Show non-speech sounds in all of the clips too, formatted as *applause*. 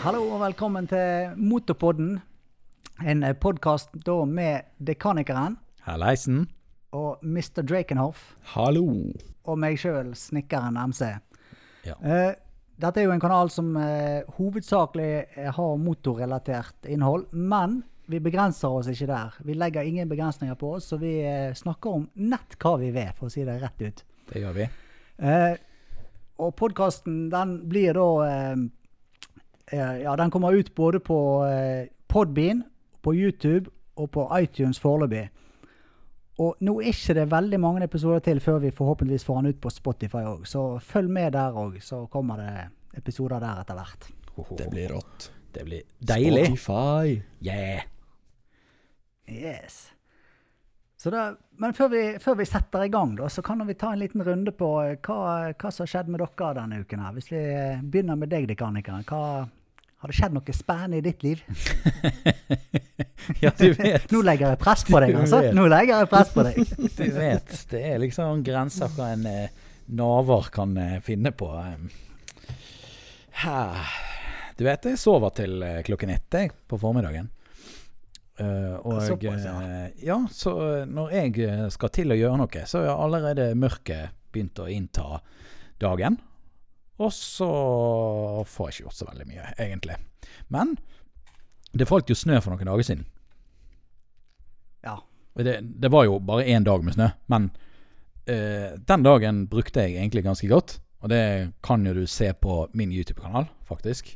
Hallo og velkommen til Motorpodden. En podkast med Dekanikeren Halleisen. og Mr. Drakenhoff. Hallo. Og meg sjøl, snekkeren MC. Ja. Uh, dette er jo en kanal som uh, hovedsakelig eh, har motorrelatert innhold, men vi begrenser oss ikke der. Vi legger ingen begrensninger på oss, så vi uh, snakker om nett hva vi vil, for å si det rett ut. Det gjør vi. Eh, og podkasten den blir da eh, eh, Ja, den kommer ut både på eh, Podbean, på YouTube og på iTunes foreløpig. Og nå er ikke det veldig mange episoder til før vi forhåpentligvis får den ut på Spotify òg, så følg med der òg, så kommer det episoder der etter hvert. Det blir rått. Det blir deilig. Spotify. Yeah. Yes. Så da, men før vi, før vi setter i gang, da, så kan vi ta en liten runde på eh, hva, hva som har skjedd med dere denne uken. her. Hvis vi eh, begynner med deg, Dekanikeren. Hva, har det skjedd noe spennende i ditt liv? *laughs* Ja, du vet. Nå legger jeg press på deg, altså. Nå legger jeg press på deg. *laughs* Du vet. Det er liksom grenser hva en eh, naver kan eh, finne på. eh. Her. Du vet, jeg sover til eh, klokken ett på formiddagen. Uh, og Såpass, ja. eh, ja, så når jeg skal til å gjøre noe, så har allerede mørket begynt å innta dagen. Og så får jeg ikke gjort så veldig mye, egentlig. Men det falt jo snø for noen dager siden. Ja. Det, det var jo bare én dag med snø, men uh, den dagen brukte jeg egentlig ganske godt. Og det kan jo du se på min YouTube-kanal, faktisk.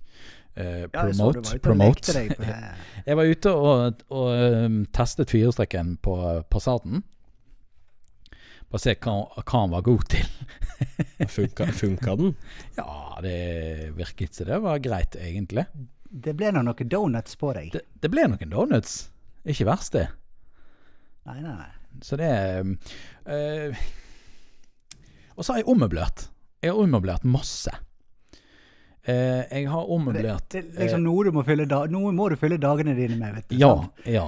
Eh, Ja, jeg promote. var promote. deg på. *laughs* Jeg var ute og, og um, testet firestrekken på Passaten. Bare se hva, hva han var god til. Funka, funka den? *laughs* Ja, det virket som det var greit, egentlig. Det ble nå noen donuts på deg. Det, det ble noen donuts. Ikke verst, det. Nei, nei, nei. Så det eh, Og så har jeg ommøblert. Jeg har ommøblert masse. Uh, jeg har ommøblert det er liksom noe, du må fylle noe må du fylle dagene dine med, vet du. Ja, sant? ja.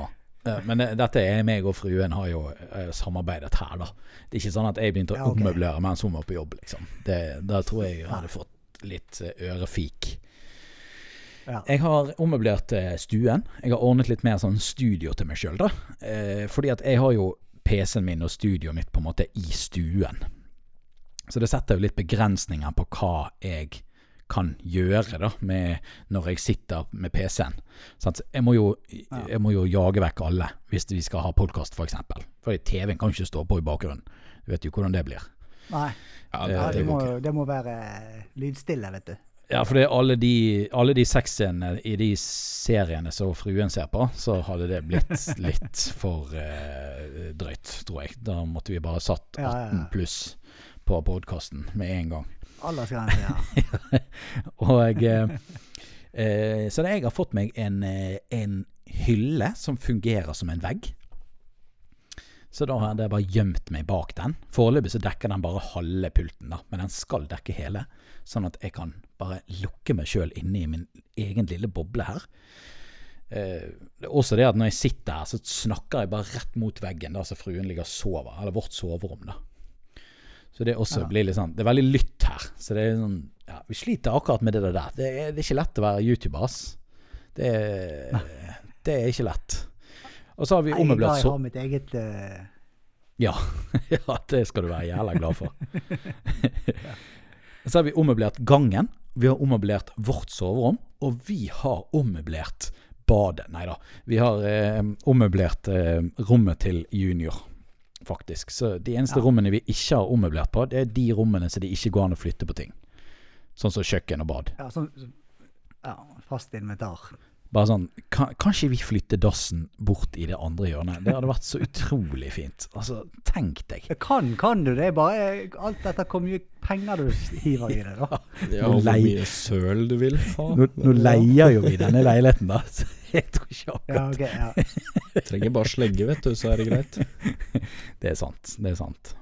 Eh, Men det, dette er meg og fruen har jo eh, samarbeidet her, da. Det er ikke sånn at jeg begynte å Ja, okay. ommøblere mens hun var på jobb, liksom. Det, da tror jeg jeg hadde fått litt eh, ørefik. Ja. Jeg har ommøblert eh, stuen. Jeg har ordnet litt mer sånn studio til meg sjøl, da. Eh, fordi at jeg har jo PC-en min og studioet mitt på en måte i stuen. Så det setter jo litt begrensninger på hva jeg kan gjøre da, med når jeg sitter med PC-en. Sant? Jeg, må jo, jeg må jo jage vekk alle hvis vi skal ha podkast, f.eks. For, for TV-en kan ikke stå på i bakgrunnen. Du vet jo hvordan det blir. Nei. Ja, Eh, Ja, det, det, det må, det må være lydstille, vet du. Ja, for det er alle de, alle de sexscenene i de seriene som fruen ser på, så hadde det blitt *laughs* litt for eh, drøyt, tror jeg. Da måtte vi bare satt Ja, ja, ja. 18 pluss på podkasten med en gang. Aldersgrense, ja. *laughs* Og eh, eh, Så jeg har fått meg en, eh, en hylle som fungerer som en vegg. Så da har jeg bare gjemt meg bak den. Foreløpig så dekker den bare halve pulten, da, men den skal dekke hele. Sånn at jeg kan bare lukke meg sjøl inne i min egen lille boble her. Eh, også det at når jeg sitter her, så snakker jeg bare rett mot veggen, da så fruen ligger og sover. Eller vårt soverom, da. Så det også Ja. blir litt sånn Det er veldig lytt her. Så det er sånn Ja, vi sliter akkurat med det der. Det er, det er ikke lett å være YouTuber, ass. Det er, det er ikke lett. Og så har vi Jeg så jeg har mitt eget uh... ja. *laughs* ja, det skal du være jævla glad for. *laughs* *laughs* Så har vi ommøblert gangen, vi har ommøblert vårt soverom, og vi har ommøblert badet. Nei da, vi har eh, ommøblert eh, rommet til junior, faktisk. Så de eneste Ja. rommene vi ikke har ommøblert på, det er de rommene som det ikke går an å flytte på ting. Sånn som kjøkken og bad. ja, sånn, ja, fast inventar. Bare sånn kan, kan ikke vi flytte dassen bort i det andre hjørnet? Det hadde vært så utrolig fint. Altså, tenk deg. Kan, kan du det? Bare alt dette hvor mye penger du hiver i det, da. Ja, *laughs* hvor mye søl du vil ha. Nå, nå leier jo vi denne leiligheten, da. Så jeg tror ikke Ja, akkurat ok, ja. Trenger bare slegge, vet du, så er det greit. *laughs* Det er sant. Det er sant.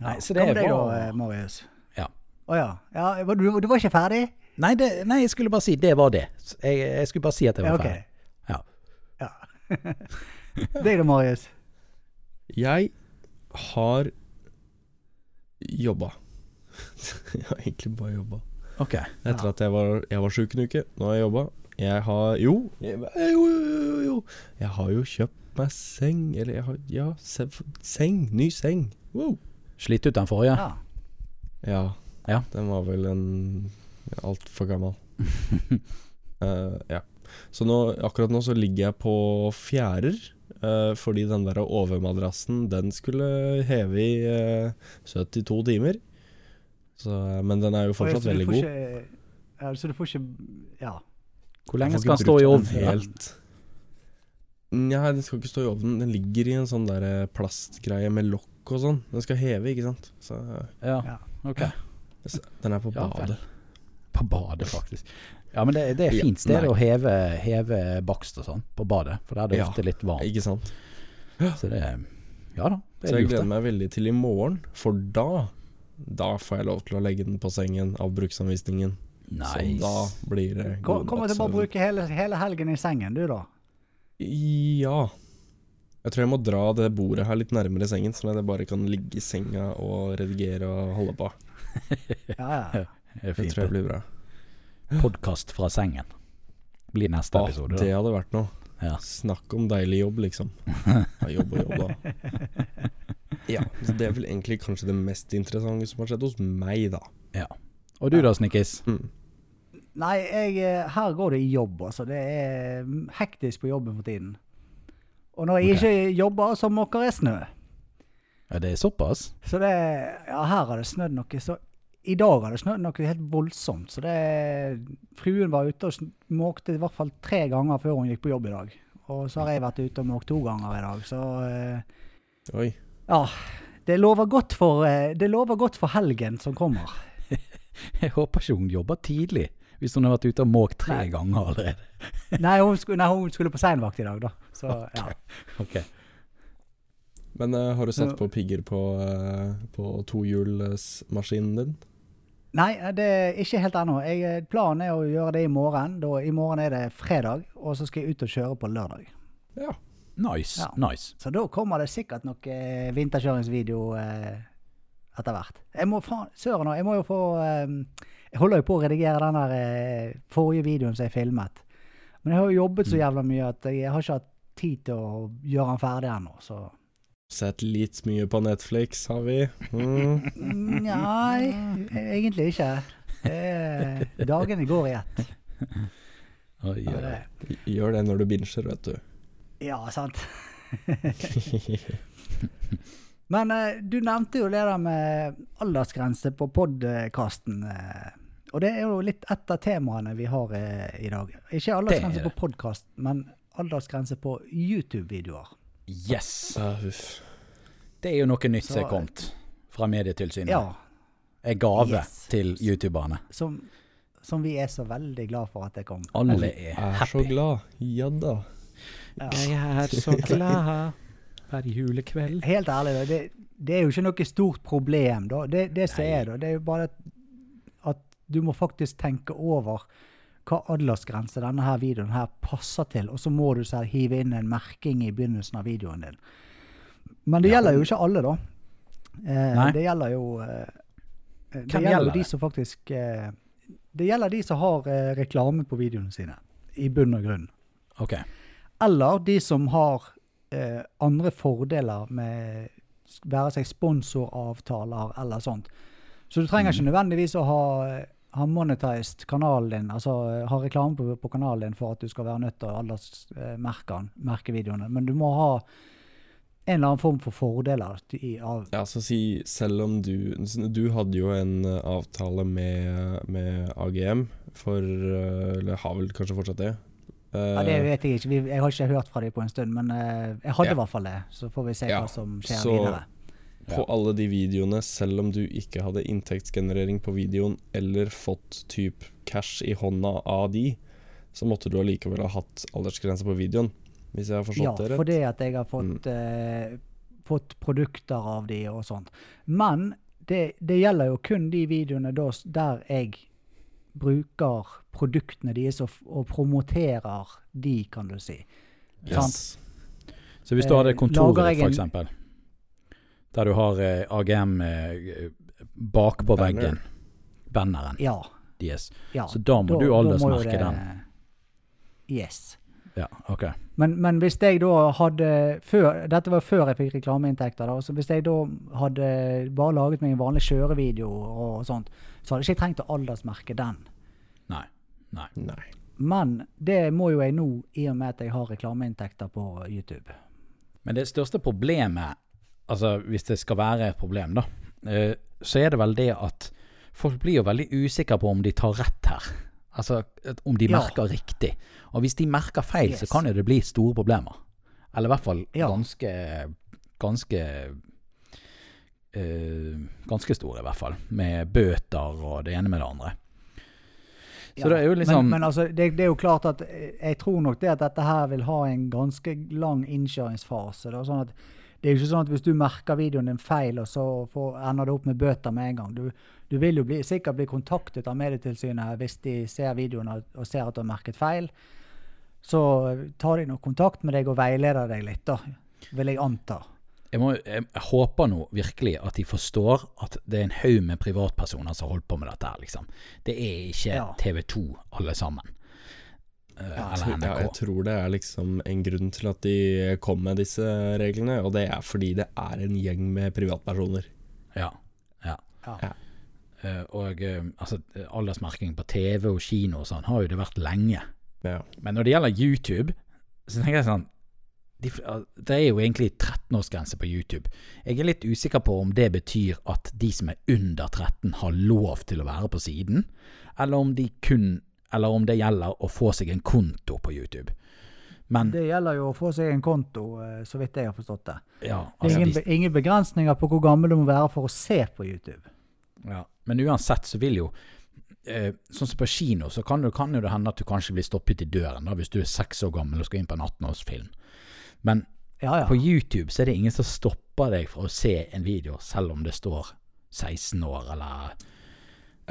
Nei, så det er deg var- da, eh, Marius? Ja. Å ja. ja. Du, du var ikke ferdig? Nei, det, nei, jeg skulle bare si det var det. Jeg, jeg skulle bare si at jeg Ja, var ok. ferdig. Ja. Ja. *laughs* Deg da, Marius? Jeg har jobba. *laughs* Jeg har egentlig bare jobba. Ok. Etter at jeg var, jeg var sjuk en uke. Nå har jeg jobba. Jeg har Jo, jeg, jo, jo, jo, jo. Jeg har jo kjøpt meg seng. Eller jeg har Ja, se, seng. Ny seng. Wow. Slitt ut den forrige? Ja. Ja. Ja. Den var vel en altfor gammel. uh, *laughs* ja. Så nå, akkurat nå så ligger jeg på fjærer. Uh, fordi den der overmadrassen, den skulle heve i uh, 72 timer. Så, men den er jo fortsatt veldig god. Ikke, ja, så du får ikke Ja. Hvor lenge skal den stå i ovnen? Helt Nei, den skal ikke stå i ovnen. Den ligger i en sånn der eh, plastgreie med lokk og sånn. Den skal heve, ikke sant. Så Ja, Ja. ok. den er på Ja, badet. På badet, faktisk. Ja, men det, det er fint sted ja, å heve, heve bakst og sånn, på badet. For der er det Ja. ofte litt varmt. Ikke sant. Så det Ja da, det Så er jeg gleder meg veldig til i morgen, for da Da får jeg lov til å legge den på sengen av bruksanvisningen. Så da blir det god kommer til å bare bruke hele, hele helgen i sengen, du, da. Ja. Jeg tror jeg må dra det bordet her litt nærmere sengen, sånn at jeg bare kan ligge i senga og redigere og holde på. *laughs* Ja, ja. *laughs* Det er Det tror jeg blir bra. Podkast fra sengen. Blir neste Ah, episode. det hadde vært noe. Ja. Snakk om deilig jobb, liksom. *laughs* Ja, jobb og jobb, da. *laughs* Ja, så Det er vel egentlig kanskje det mest interessante som har skjedd hos meg, da. Ja. Og du da, Snikkis? Mm. Nei, jeg, eh, her går det i jobb, altså. Det er hektisk på jobben for tiden. Og når jeg okay. ikke jobber, så måker jeg snø. Ja, det er såpass? Så det Ja, her har det snødd noe så I dag har det snødd noe helt voldsomt. Så det Fruen var ute og måkte i hvert fall tre ganger før hun gikk på jobb i dag. Og så har jeg vært ute og måkt to ganger i dag, så uh, Oi. Ja. Det lover godt for, eh, det lover godt for helgen som kommer. *laughs* Jeg håper ikke hun jobber tidlig, hvis hun har vært ute og måkt tre Nei. ganger allerede. *laughs* Nei, hun skulle, nei, hun skulle på seinvakt i dag, da. Så ja. Ok. Men uh, har du satt på pigger på, uh, på tohjulsmaskinen din? Nei, det er ikke helt ennå. Jeg- Planen er å gjøre det i morgen. Da, I morgen er det fredag, og så skal jeg ut og kjøre på lørdag. Ja. Nice. Ja. nice. Så da kommer det sikkert noe eh, vinterkjøringsvideo eh, etter hvert. Jeg må faen Søren òg, jeg må jo få eh, Jeg holder jo på å redigere den der eh, forrige videoen som jeg filmet. Men jeg har jo jobbet så jævla mye at jeg har ikke hatt tid til å gjøre den ferdig ennå, så Sett litt mye på Netflix, har vi. Mm. Nei, egentlig ikke. Er, dagene går i ett. Ja. Gjør det når du binsjer, vet du. ja sant. Men eh, du nevnte jo det der med aldersgrense på podkasten. Eh, og det er jo litt et av temaene vi har eh, i dag. Ikke aldersgrense er på podkast, men aldersgrense på YouTube-videoer. Yes! Ah. Det er jo noe nytt som er kommet fra Medietilsynet. Ja, En gave Yes. til youtuberne. som, som vi er så veldig glad for at det kom. Alle er er så glad. Ja da. Ja. Jeg er så *laughs* glad hver julekveld. Helt ærlig, det, det er jo ikke noe stort problem. da. Det, det som er da, det er jo bare at, at du må faktisk tenke over hva aldersgrense denne her videoen her passer til, og så må du så hive inn en merking i begynnelsen av videoen din. Men det gjelder jo ikke alle, da. Eh, det gjelder jo eh, Det Hvem gjelder jo de som faktisk eh, Det gjelder de som har eh, reklame på videoene sine, i bunn og grunn. Okay. Eller de som har eh, andre fordeler med være seg sponsoravtaler eller sånt. Så du trenger ikke nødvendigvis å ha, ha monetized kanalen din, altså har reklame på, på kanalen din for at du skal være nødt til å aldersmerke merke videoene. Men du må ha en eller annen form for fordeler i, av Ja, så si, selv om du Du hadde jo en eh, avtale med, med AGM for eh, Eller har vel kanskje fortsatt det? Eh, Ja, Det vet jeg ikke. Jeg har ikke hørt fra dem på en stund, men eh, jeg hadde i Ja. hvert fall det. Så får vi se Ja, hva som skjer så- videre. På alle de videoene, selv om du ikke hadde inntektsgenerering på videoen eller fått typ cash i hånda av de, så måtte du allikevel ha hatt aldersgrense på videoen. Hvis jeg har forstått Ja, det rett? Ja, fordi at jeg har fått, eh, fått produkter av de og sånt. Men det, det gjelder jo kun de videoene da, der jeg bruker produktene deres og, og promoterer de, kan du si. Yes. Så hvis du hadde Eh, kontoret lager ditt, jeg for en- eksempel, der du har eh, AGM eh, bak på Banner. veggen, banneren, Ja. Yes. Ja, Så da må du aldersmerke den. Yes. Ja, ok. Men, men hvis jeg da hadde før, Dette var før jeg fikk reklameinntekter. da, så Hvis jeg da hadde bare laget meg en vanlig kjørevideo, og sånt, så hadde jeg ikke trengt å aldersmerke den. Nei. Nei. Nei. Men det må jo jeg nå, i og med at jeg har reklameinntekter på YouTube. Men det største problemet, altså hvis det skal være et problem, da, eh, så er det vel det at folk blir jo veldig usikre på om de tar rett her. Altså om de Ja. merker riktig. Og hvis de merker feil, så kan jo det bli store problemer. Eller i hvert fall Ja. ganske Ganske øh, Ganske store, i hvert fall. Med bøter og det ene med det andre. Så det er jo liksom Men, men altså, det, det er jo klart at eh, jeg tror nok det at dette her vil ha en ganske lang innkjøringsfase. Da, sånn at det er jo ikke sånn at hvis du merker videoen din feil, og så får, ender det opp med bøter med en gang. Du, du vil jo bli, sikkert bli kontaktet av Medietilsynet hvis de ser videoen og, ser at du har merket feil. Så tar de nok kontakt med deg og veileder deg litt, da, vil jeg anta. jeg, må, jeg håper nå virkelig at de forstår at det er en haug med privatpersoner som holder på med dette her, liksom. Det er ikke Ja. TV 2 alle sammen. Eh, Jeg tror, ja, jeg tror det er liksom en grunn til at de kom med disse reglene, og det er fordi det er en gjeng med privatpersoner. Ja. ja. Ja. Ja. Eh, og eh, altså, aldersmerking på TV og kino og sånn har jo det vært lenge. Ja. Men når det gjelder YouTube, så tenker jeg sånn de, Det er jo egentlig 13-årsgrense på YouTube. Jeg er litt usikker på om det betyr at de som er under 13 har lov til å være på siden, eller om de kun Eller om det gjelder å få seg en konto på YouTube. Men Det gjelder jo å få seg en konto, eh, så vidt jeg har forstått det. ja, Det altså, ingen, de, ingen begrensninger på hvor gammel du må være for å se på YouTube. ja. Men uansett så vil jo eh, Sånn som på kino, så kan, kan jo det hende at du kanskje blir stoppet i døren da, hvis du er seks år gammel og skal inn på en 18-årsfilm. Men Ja, ja. På YouTube så er det ingen som stopper deg fra å se en video, selv om det står 16 år, eller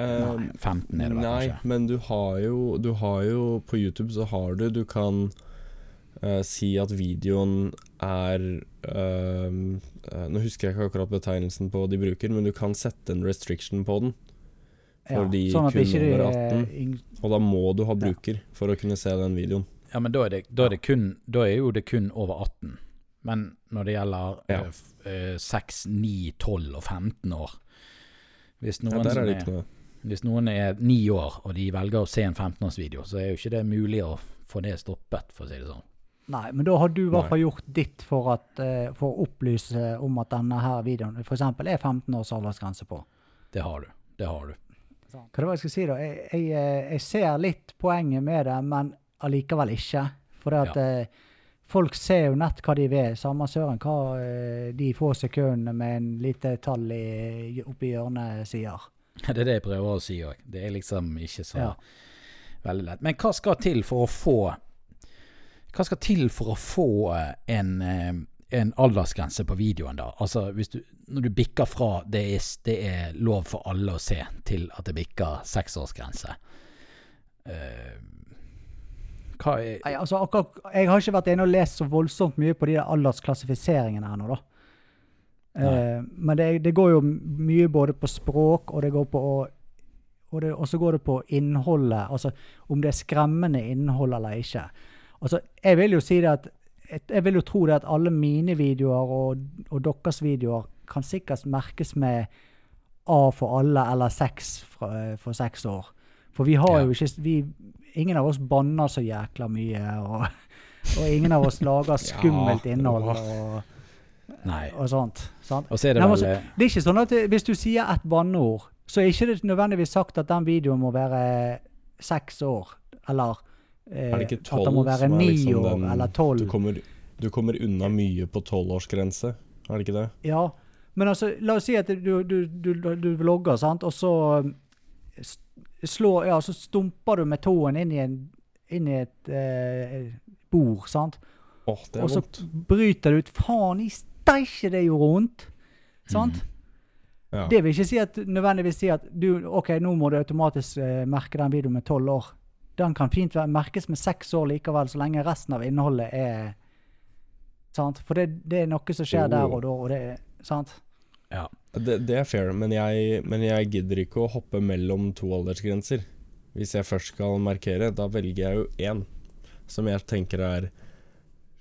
nei, 15 er det vel Nei, kanskje. men du har jo Du har jo På YouTube så har du Du kan uh, si at videoen er ehm, eh, Nå husker jeg ikke akkurat betegnelsen på de bruker, men du kan sette en restriction på den. For de sånn kun over eh, 18. Og da må du ha bruker for å kunne se den videoen. Ja, men da er, det, da, er det kun, da er jo det kun over 18. Men når det gjelder Ja. uh, eh, 6, 9, 12 og 15 år Hvis Ja, noen, der som er det ikke noe. Hvis noen er ni år, og de velger å se en 15-årsvideo, så er jo ikke det mulig å få det stoppet, for å si det sånn. Nei, men da har du i hvert fall gjort ditt for, at, eh, for å opplyse om at denne her videoen f.eks. er 15 års aldersgrense på. Det har du. Det har du. Hva det var jeg skulle si da? Jeg, jeg, eh, jeg ser litt poenget med det, men allikevel ikke. For det at ja. folk ser jo nett hva de vil. Samme søren hva eh, de få sekundene med en lite tall i, oppi hjørnet sier. *laughs* Det er det jeg prøver å si òg. Det er liksom ikke så Ja. veldig lett. Men hva skal til for å få Hva skal til for å få eh, en, eh, en aldersgrense på videoen, da? Altså hvis du, når du bikker fra det er, det er lov for alle å se, til at det bikker seksårsgrense. Uh, hva er Nei, altså akkurat, Jeg har ikke vært inne og lest så voldsomt mye på de der aldersklassifiseringene her nå, da. Eh, men det, det går jo mye både på språk, og det går på og, det, og så går det på innholdet. Altså om det er skremmende innhold eller ikke. Altså, jeg vil jo si det at jeg vil jo tro det at alle mine videoer og, og deres videoer kan sikkert merkes med A for alle eller sex for, for seks år. For vi har Ja. jo ikke vi, Ingen av oss banner så jækla mye, og, *laughs* og ingen av oss lager skummelt Ja, innhold og, Nei. og sånt. Sant? Og så er det Nei, vel altså, eh, Det er ikke sånn at hvis du sier et banneord, så er ikke det nødvendigvis sagt at den videoen må være seks år, eller eh, at den må være ni liksom år, den eller tolv. Du, du kommer unna mye på tolvårsgrense, er det ikke det? Ja, men altså, la oss si at du, du, du, du vlogger, sant, og så um, slår, ja, så stumper du med tåen inn i, en, inn i et eh, bord, sant, Åh, det er og så vondt. bryter du ut, faen i steikje det gjorde vondt, sant? Mm. Ja. Det vil ikke si at, nødvendigvis si at du, ok, nå må du automatisk uh, merke den videoen med tolv år. Den kan fint merkes med seks år likevel, så lenge resten av innholdet er Sant? For det, det er noe som skjer Jo, der og da, og det er sant? Ja. Det, det er fair, men jeg, men jeg gidder ikke å hoppe mellom to aldersgrenser. Hvis jeg først skal markere, da velger jeg jo én som jeg tenker er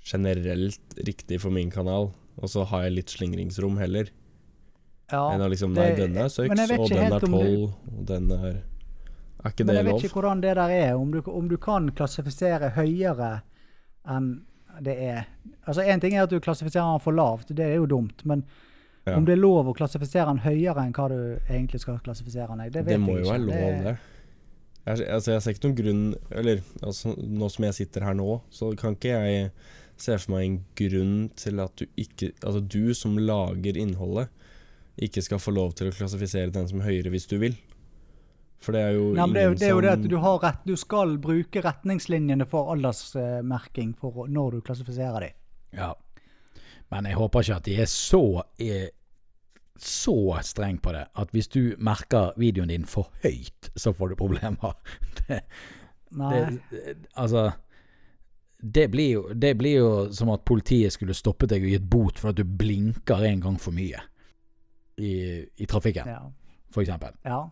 generelt riktig for min kanal, og så har jeg litt slingringsrom heller. Ja, enn å liksom Nei, det- denne er seks, og den er tolv, og den er Er ikke Men jeg vet ikke hvordan det der er, om du, om du kan klassifisere høyere enn det er. Altså Én ting er at du klassifiserer den for lavt, det er jo dumt. Men Ja. om det er lov å klassifisere den høyere enn hva du egentlig skal klassifisere den, det vet jeg ikke. Det må jo være lov, det. Jeg, altså, jeg ser ikke noen grunn Eller altså, nå som jeg sitter her nå, så kan ikke jeg se for meg en grunn til at du ikke Altså du som lager innholdet, ikke skal få lov til å klassifisere den som høyere hvis du vil. For det er jo Nei, men det, er det er jo det at du, har rett, du skal bruke retningslinjene for aldersmerking for når du klassifiserer dem. Ja. Men jeg håper ikke at de er så er så streng på det at hvis du merker videoen din for høyt, så får du problemer. *laughs* Det, Nei. det, altså det blir, jo, det blir jo som at politiet skulle stoppet deg og gitt bot for at du blinker en gang for mye i, i trafikken, ja. eksempel. Ja.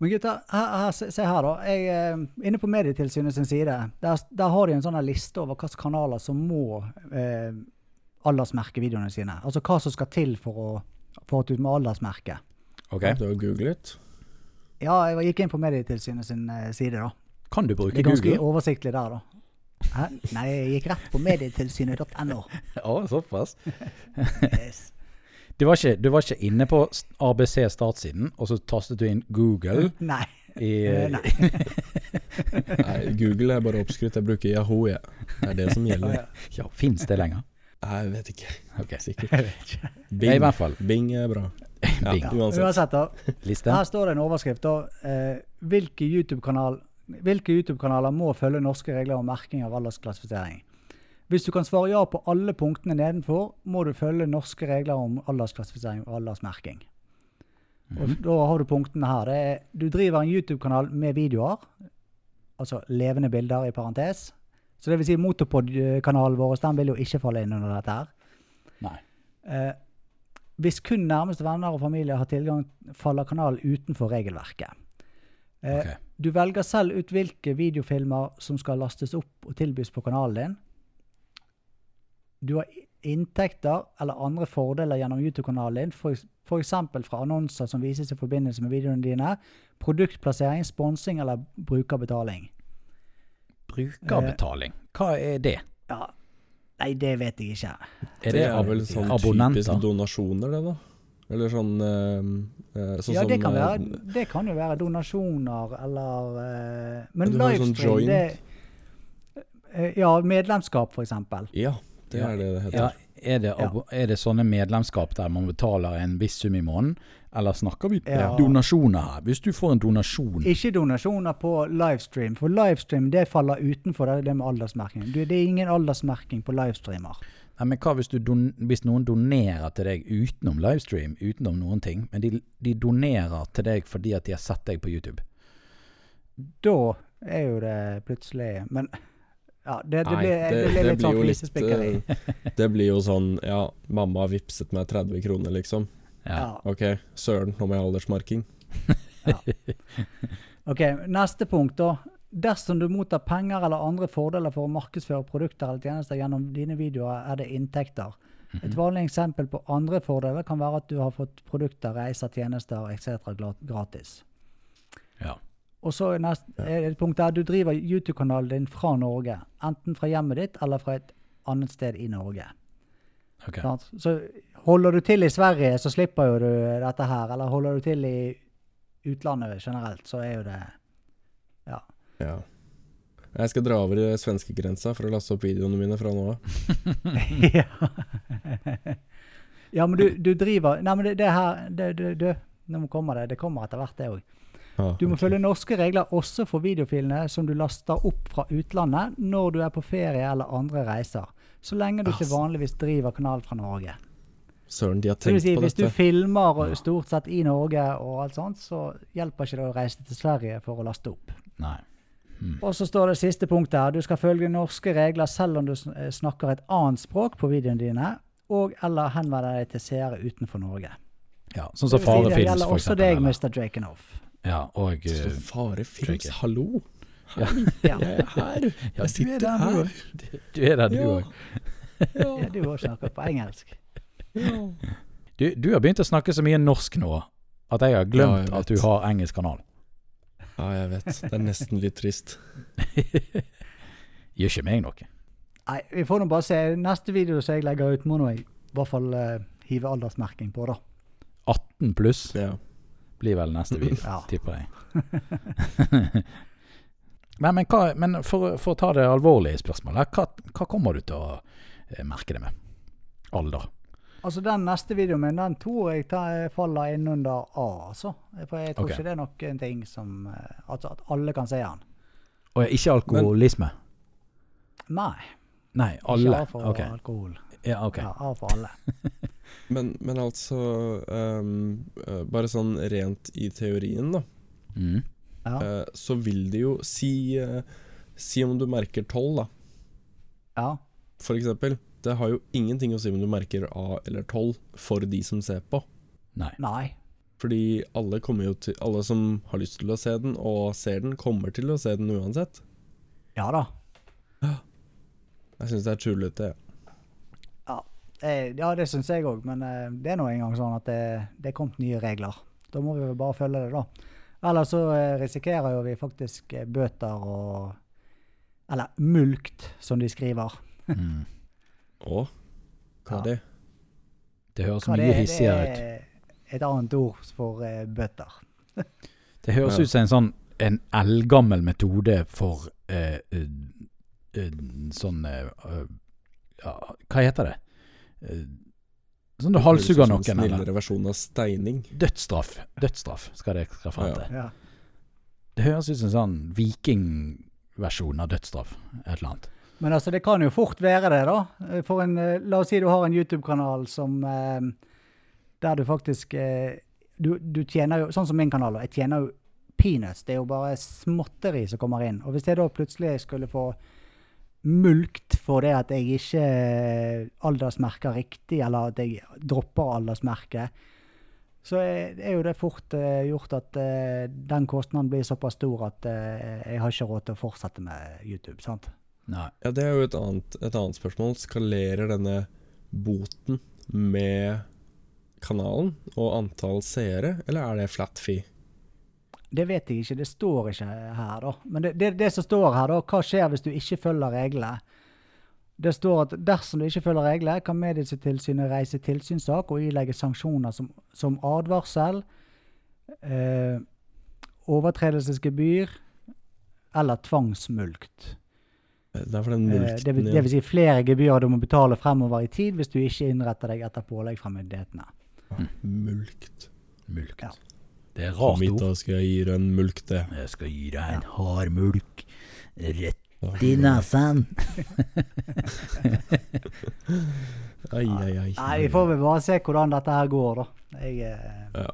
Men her, se, se her, da. Jeg, eh, inne på Medietilsynet sin side, der, der har de en sånn liste over hvilke kanaler som må eh, aldersmerke videoene sine. Altså hva som skal til for å få det ut med aldersmerke. Ok? Du har googlet? Ja, jeg gikk inn på Medietilsynet sin eh, side, da. Kan du bruke Google? Det er ganske Google? oversiktlig der, da. Hæ? Nei, jeg gikk rett på medietilsynet.no. Å, *laughs* såpass. *laughs* Yes. Du var, ikke, du var ikke inne på ABC startsiden, og så tastet du inn Google *laughs* Nei. i Eh, nei. Nei, Google er bare oppskrytt. Jeg bruker Yahoo, jeg. Det er det som gjelder. Ja, fins det lenger? Nei, jeg vet ikke. Okay. Sikkert. Jeg vet ikke. Ja, I Bing, hvert fall. Bing er bra. Ja, uansett. Uansett, da. Liste. Her står det en overskrift. da. Eh, hvilke YouTube-kanal- hvilke YouTube-kanaler må følge norske regler om merking av aldersklassifisering? Hvis du kan svare ja på alle punktene nedenfor, må du følge norske regler om aldersklassifisering og aldersmerking. Og Mhm. Da har du punktene her. Det er, du driver en YouTube-kanal med videoer, altså levende bilder i parentes. Så det vil si Motopod-kanalen vår den vil jo ikke falle inn under dette her. Nei. Eh, hvis kun nærmeste venner og familie har tilgang, faller kanalen utenfor regelverket. Eh, Ok. Du velger selv ut hvilke videofilmer som skal lastes opp og tilbys på kanalen din. Du har inntekter eller andre fordeler gjennom YouTube-kanalen din, f.eks. fra annonser som vises i forbindelse med videoene dine, produktplassering, sponsing eller brukerbetaling. Brukerbetaling. Hva er det? Ja, Nei, det vet jeg ikke. Er Det det, er vel sånn typisk donasjoner, det, da? Eller sånn uh, eh, sånn ja, det kan, eh, være, det kan jo være donasjoner eller eh, Men livestream, sånn det eh, Ja, medlemskap, eksempel. Ja, det er det det heter. Ja, er det, er det sånne medlemskap der man betaler en viss sum i måneden, eller snakker vi Ja. donasjoner her? Hvis du får en donasjon Ikke donasjoner på livestream, for livestream det faller utenfor det, det med aldersmerking. Det er ingen aldersmerking på livestreamer. Men hva hvis, du don, hvis noen donerer til deg utenom livestream, utenom noen ting, men de, de donerer til deg fordi at de har sett deg på YouTube? Da er jo det plutselig Men ja, det, det, Nei, blir, det, det- blir det litt blir sånn jo litt, flisespikkeri. eh, Det blir jo sånn Ja, mamma har vippset meg 30 kroner, liksom. Ja. Ok, søren, nå må jeg ha aldersmarking. Ok, Neste punkt, da. Dersom du mottar penger eller andre fordeler for å markedsføre produkter eller tjenester gjennom dine videoer, er det inntekter. Mhm. Et vanlig eksempel på andre fordeler kan være at du har fått produkter, reiser, tjenester etc. gratis. Ja. Og så er nest, er det et punkt der du driver YouTube-kanalen din fra Norge. Enten fra hjemmet ditt eller fra et annet sted i Norge. Ok. Så holder du til i Sverige, så slipper jo du dette her. Eller holder du til i utlandet generelt, så er jo det Ja. Jeg skal dra over svenskegrensa for å laste opp videoene mine fra nå av. *laughs* ja. ja, men du, du driver Nei, men det, det her det, det, det, Nå kommer det. Det kommer etter hvert, det òg. Ah, Du må følge norske regler også for videofilene som du laster opp fra utlandet når du er på ferie eller andre reiser. Så lenge du ikke vanligvis driver kanal fra Norge. Søren, de har tenkt si, på hvis du filmer stort sett i Norge og alt sånt, så hjelper ikke det å reise til Sverige for å laste opp. Nei. Hmm. Og så står det siste punktet her. Du skal følge norske regler selv om du eh, snakker et annet språk på videoene dine, og eller henvende deg til seere utenfor Norge. Ja, sånn som vil si, det gjelder også deg, eller? Mr. Drakenhoff. Ja, og Så eh, Fare Films, hallo! *laughs* Ja. Jeg er her! Jeg er sitter du her. *laughs* Du er der, du Ja. òg. Ja, du òg snakker på engelsk. Ja. Du, du har begynt å snakke så mye norsk nå at jeg har Ja, glemt jeg at du har engelsk kanal. Ja, jeg vet. Det er nesten litt trist. *laughs* Gjør ikke meg noe. Nei, vi får nå bare se. Neste video som jeg legger ut, må nå jeg i hvert fall uh, hive aldersmerking på, da. 18 pluss Ja. blir vel neste video, Ja. *laughs* tipper jeg. *laughs* men, men, hva, men for, for å ta det alvorlige spørsmålet, hva, hva kommer du til å eh, merke det med? Alder? Altså Den neste videoen min den tror jeg tar, faller innunder A. altså. For jeg tror okay. ikke det er noen ting som eh, Altså at alle kan se den. Og ikke alkoholisme? Nei. Nei, alle. Ikke av A for okay. alkohol. Ja, ok. Ja, A for alle. *laughs* Men, men altså um, Bare sånn rent i teorien, da. Mm. Ja. Uh, så vil det jo si uh, Si om du merker 12, da, ja. for eksempel. Det har jo ingenting å si om du merker A eller 12 for de som ser på. Nei. Nei. Fordi alle jo til Alle som har lyst til å se den, og ser den, kommer til å se den uansett. Ja da. Jeg syns det er tullete. Eh, ja, det syns jeg òg, men eh, det er nå engang sånn at det, det er kommet nye regler. Da må vi vel bare følge det, da. Ellers så eh, risikerer jo vi faktisk bøter og Eller mulkt, som de skriver. Mm. Å? Hva er det? Det høres Hva mye det er, hissigere ut. Det er et annet ord for uh, bøter. *laughs* Det høres Ja. ut som en sånn en eldgammel metode for uh, uh, sånn ja, Hva heter det? Eh, sånn du halshugger noen, en eller? Snillere versjon av steining. Dødsstraff. Dødsstraff skal det skal fram Ja. til. Ja. Det høres ut som en sånn vikingversjon av dødsstraff. Et eller annet. Men altså, det kan jo fort være det, da. For en, eh, la oss si du har en YouTube-kanal som eh, Der du faktisk eh, du, du tjener jo Sånn som min kanal. Jeg tjener jo peanuts. Det er jo bare småtteri som kommer inn. Og hvis jeg da plutselig skulle få mulkt for det at jeg ikke aldersmerker riktig, eller at jeg dropper aldersmerket, så er, jo det fort gjort at den kostnaden blir såpass stor at jeg har ikke råd til å fortsette med YouTube. sant? Nei. Ja, det er jo et annet, et annet spørsmål. Skalerer denne boten med kanalen og antall seere, eller er det flat fee? Det vet jeg ikke, det står ikke her, da. Men det, det, det som står her, da, hva skjer hvis du ikke følger reglene? Det står at dersom du ikke følger reglene, kan Medietilsynet reise tilsynssak og ilegge sanksjoner som, som advarsel, eh, overtredelsesgebyr eller tvangsmulkt. Det er den Eh, mulkten det, vil, det vil si flere gebyrer du må betale fremover i tid hvis du ikke innretter deg etter pålegg fra myndighetene. Mulkt. Mulkt. Ja. Det er rart ord. da skal jeg gi deg en mulk, det. Jeg skal gi deg en hard mulk rett i nesen. *laughs* Ai, ai, ai. Nei, vi får vel bare se hvordan dette her går, da. Jeg, eh,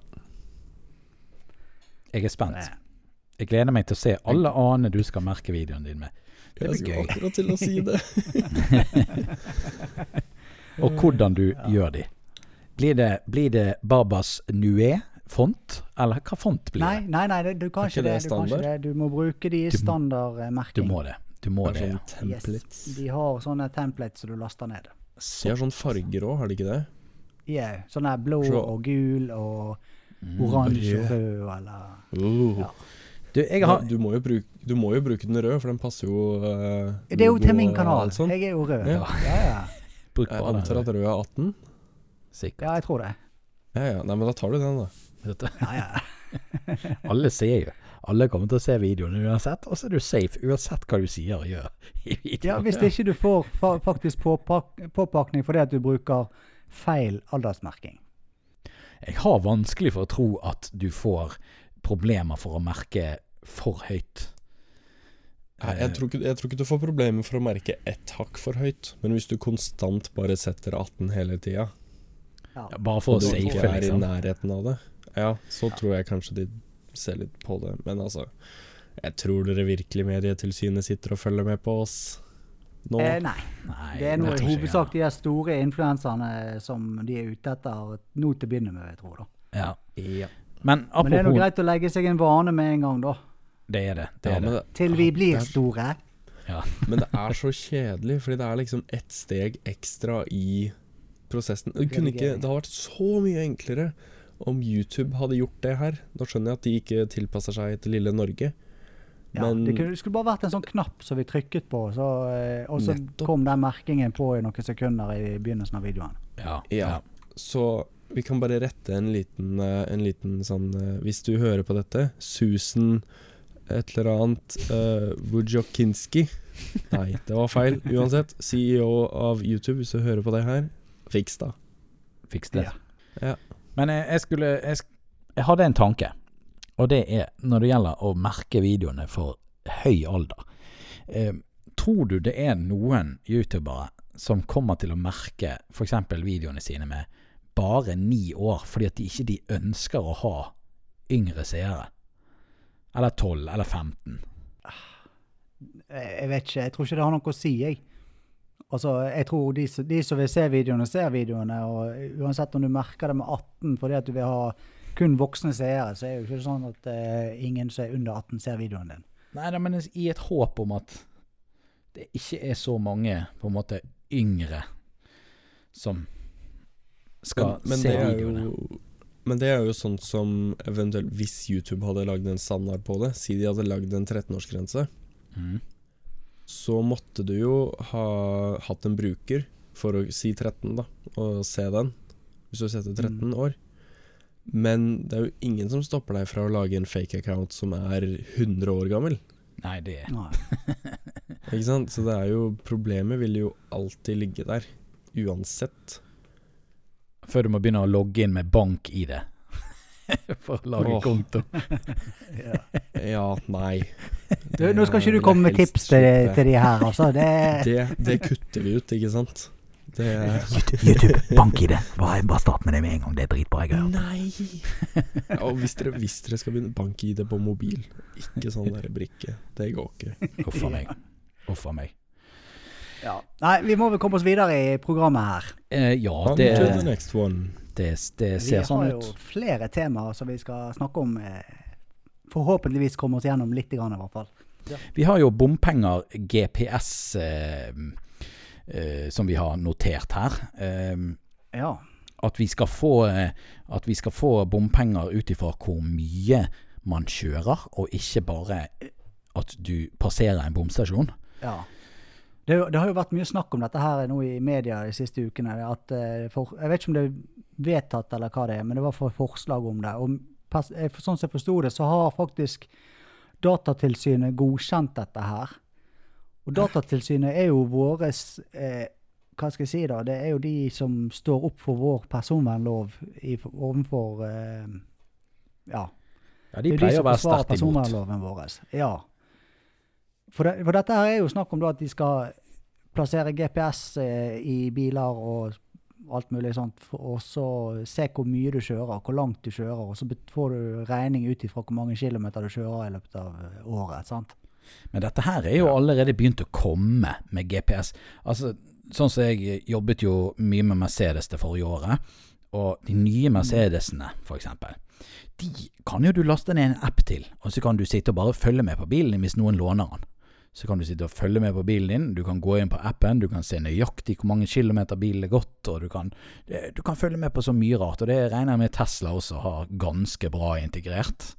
Jeg er spent. eh, Jeg gleder meg til å se alle anene du skal merke videoen din med. Det Jeg blir skulle gøy. akkurat til å si det. *laughs* Og hvordan du gjør de. Blir det, blir det Babas Nué-font, eller hva font blir det? nei, nei, nei du kan ikke det. det Du, kan ikke det. du må bruke de i standardmerking. Du må det. Du må Det det. ja. yes. De har sånne templates som du laster ned. De har sånn farger òg, har de ikke det? Yeah, sånn her blå Så- og gul og Mm. oransje og rød. rød, eller Uh. Ja. Du, jeg har du, må jo bruke, du må jo bruke den røde, for den passer jo uh, Det er jo til min kanal. Jeg er jo rød. Ja. Ja, ja. *laughs* Jeg antar at rød er 18? Sikkert. ja, jeg tror det. Ja ja, nei, men da tar du den, da. Dette- Ja, ja. *laughs* Alle ser jo. Alle kommer til å se videoen uansett, og så er du safe uansett hva du sier og gjør i ja hvis ikke du får fa faktisk påpak påpakning fordi at du bruker feil aldersmerking. Jeg har vanskelig for å tro at du får problemer for å merke for høyt. Nei, jeg, tror ikke, jeg tror ikke du får problemer for å merke ett hakk for høyt, men hvis du konstant bare setter 18 hele tida, Ja. Ja, Bare for og du ikke er i liksom. nærheten av det, ja, så tror jeg kanskje de ser litt på det. Men altså, jeg tror dere virkelig Medietilsynet sitter og følger med på oss nå. Eh, nei. Nei, Det er noe i hovedsak de store influenserne som de er ute etter nå til å begynne med, jeg tror da. Ja. Ja. Men Men det er nå greit å legge seg en vane med en gang, da. Det er det. det, Ja, er det. Til vi blir det er- store. *laughs* Men det er så kjedelig, fordi det er liksom ett steg ekstra i prosessen. Det, kunne ikke, det har vært så mye enklere om YouTube hadde gjort det her. Da skjønner jeg at de ikke tilpasser seg til lille Norge, Ja, men det, kunne, det skulle bare vært en sånn knapp som vi trykket på, så, eh, og så Nettopp. kom den merkingen på i noen sekunder i begynnelsen av videoen. Ja, Ja. ja. Så vi kan bare rette en liten, eh, en liten sånn eh, Hvis du hører på dette, Susan et eller annet uh, Wojciechowski Nei, det var feil. Uansett, CEO av YouTube, hvis du hører på det her, fiks da. Fiks det. Ja. Ja. Men jeg, jeg skulle jeg, jeg hadde en tanke, og det er når det gjelder å merke videoene for høy alder. Eh, tror du det er noen youtubere som kommer til å merke f.eks. videoene sine med bare ni år, fordi at de ikke de ønsker å ha yngre seere? Eller 12, eller 15? Eh, Jeg vet ikke, jeg tror ikke det har noe å si, jeg. Altså, jeg tror de, de som vil se videoene, ser videoene, og uansett om du merker det med 18 fordi at du vil ha kun voksne seere, så er det jo ikke sånn at uh, ingen som er under 18 ser videoen din. Nei da, men i et håp om at det ikke er så mange på en måte yngre som skal men, men se det er videoene. jo Men det er jo sånn som eventuelt Hvis YouTube hadde lagd en standard på det, si de hadde lagd en 13-årsgrense, mm. så måtte du jo ha hatt en bruker for å si 13, da, og se den, hvis du setter 13 år. Men det er jo ingen som stopper deg fra å lage en fake account som er 100 år gammel. Nei, det er Ikke sant? Så det er jo Problemet vil jo alltid ligge der. Uansett. Før du må begynne å logge inn med bank-ID *laughs* for å lage oh. konto. *laughs* Ja. Ja, nei. Du, nå skal ikke du komme med tips til, til de her, altså. Det, Det, det kutter vi ut, ikke sant? Det YouTube, bank-ID. Bare, bare start med det med en gang. Det er dritbra. Jeg har hørt. Nei! Ja, og hvis dere, hvis dere skal begynne bank-ID på mobil, ikke sånn der brikke. Det går ikke. Huff a meg. Uff meg. Ja. Nei, vi må vel komme oss videre i programmet her. Eh, ja, det, det, next one. det, det Vi ser sånn har jo ut. flere temaer som vi skal snakke om. eh, Forhåpentligvis komme oss gjennom litt, grann, i hvert fall. Vi har jo bompenger, GPS, eh, eh, som vi har notert her. Eh, Ja. at vi skal få, eh, at vi skal få bompenger ut ifra hvor mye man kjører, og ikke bare at du passerer en bomstasjon. ja. Det, det har jo vært mye snakk om dette her nå i media de siste ukene. At, eh, for, jeg vet ikke om det er vedtatt eller hva det er, men det var for forslag om det. Og sånn som jeg forsto det, så har faktisk Datatilsynet godkjent dette her. Og Datatilsynet er jo våres eh, Hva skal jeg si, da? Det er jo de som står opp for vår personvernlov i, overfor eh, Ja. Ja, De er pleier de å være sterkt imot. vår. Ja. For, det, for dette her er jo snakk om da at de skal plassere GPS eh, i biler og alt mulig sånt, og så se hvor mye du kjører, hvor langt du kjører, og så får du regning ut ifra hvor mange kilometer du kjører i løpet av eh, året. sant? Men dette her er jo allerede begynt å komme med GPS. Altså, sånn som jeg jobbet jo mye med Mercedes det forrige året, og de nye Mercedesene eksempel, de kan jo du laste ned en app til, og så kan du sitte og bare følge med på bilen hvis noen låner den. Så kan du sitte og følge med på bilen din, du kan gå inn på appen, du kan se nøyaktig hvor mange kilometer bilen er gått, og du kan, du kan følge med på så mye rart, og det regner jeg med Tesla også har ganske bra integrert.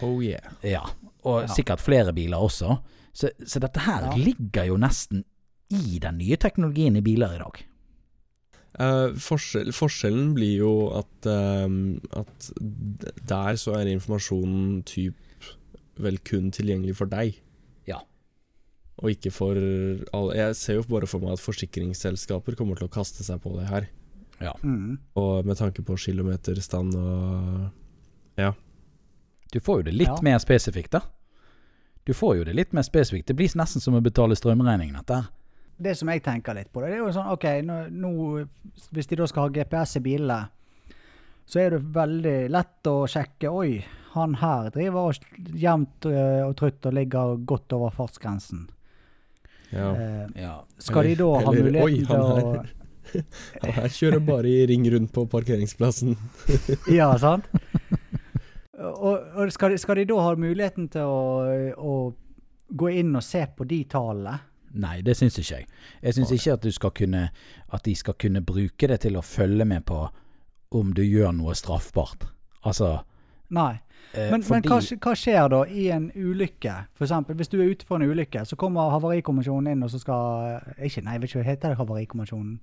Oh yeah. Ja, og Ja. sikkert flere biler også. Så, så dette her Ja. ligger jo nesten i den nye teknologien i biler i dag. Uh, forskjell, forskjellen blir jo at, uh, at der så er informasjonen typ vel kun tilgjengelig for deg. Ja. Og ikke for alle Jeg ser jo bare for meg at forsikringsselskaper kommer til å kaste seg på det her. Mm. Og med tanke på kilometerstand og Ja. Du får jo det litt Ja. mer spesifikt, da. Du får jo det litt mer spesifikt. Det blir nesten som å betale strømregningen, dette her. Det som jeg tenker litt på, det, det er jo sånn OK, nå, nå, hvis de da skal ha GPS i bilene, så er det veldig lett å sjekke Oi, han her driver og jevnt øh, og trutt og ligger godt over fartsgrensen. Ja. Eh, Ja. skal de da ha Eller- eller, muligheten oi, til han å. *laughs* Han her kjører bare i ring rundt på parkeringsplassen. *laughs* Ja, sant? Og, og skal, de, skal de da ha muligheten til å, å gå inn og se på de tallene? Nei, det syns ikke jeg. Jeg syns ikke at, du skal kunne, at de skal kunne bruke det til å følge med på om du gjør noe straffbart. Altså Nei. eh, Men, men hva, hva skjer da i en ulykke? For eksempel, hvis du er ute for en ulykke, så kommer Havarikommisjonen inn og så skal Ikke, nei, jeg vet ikke, heter det Havarikommisjonen?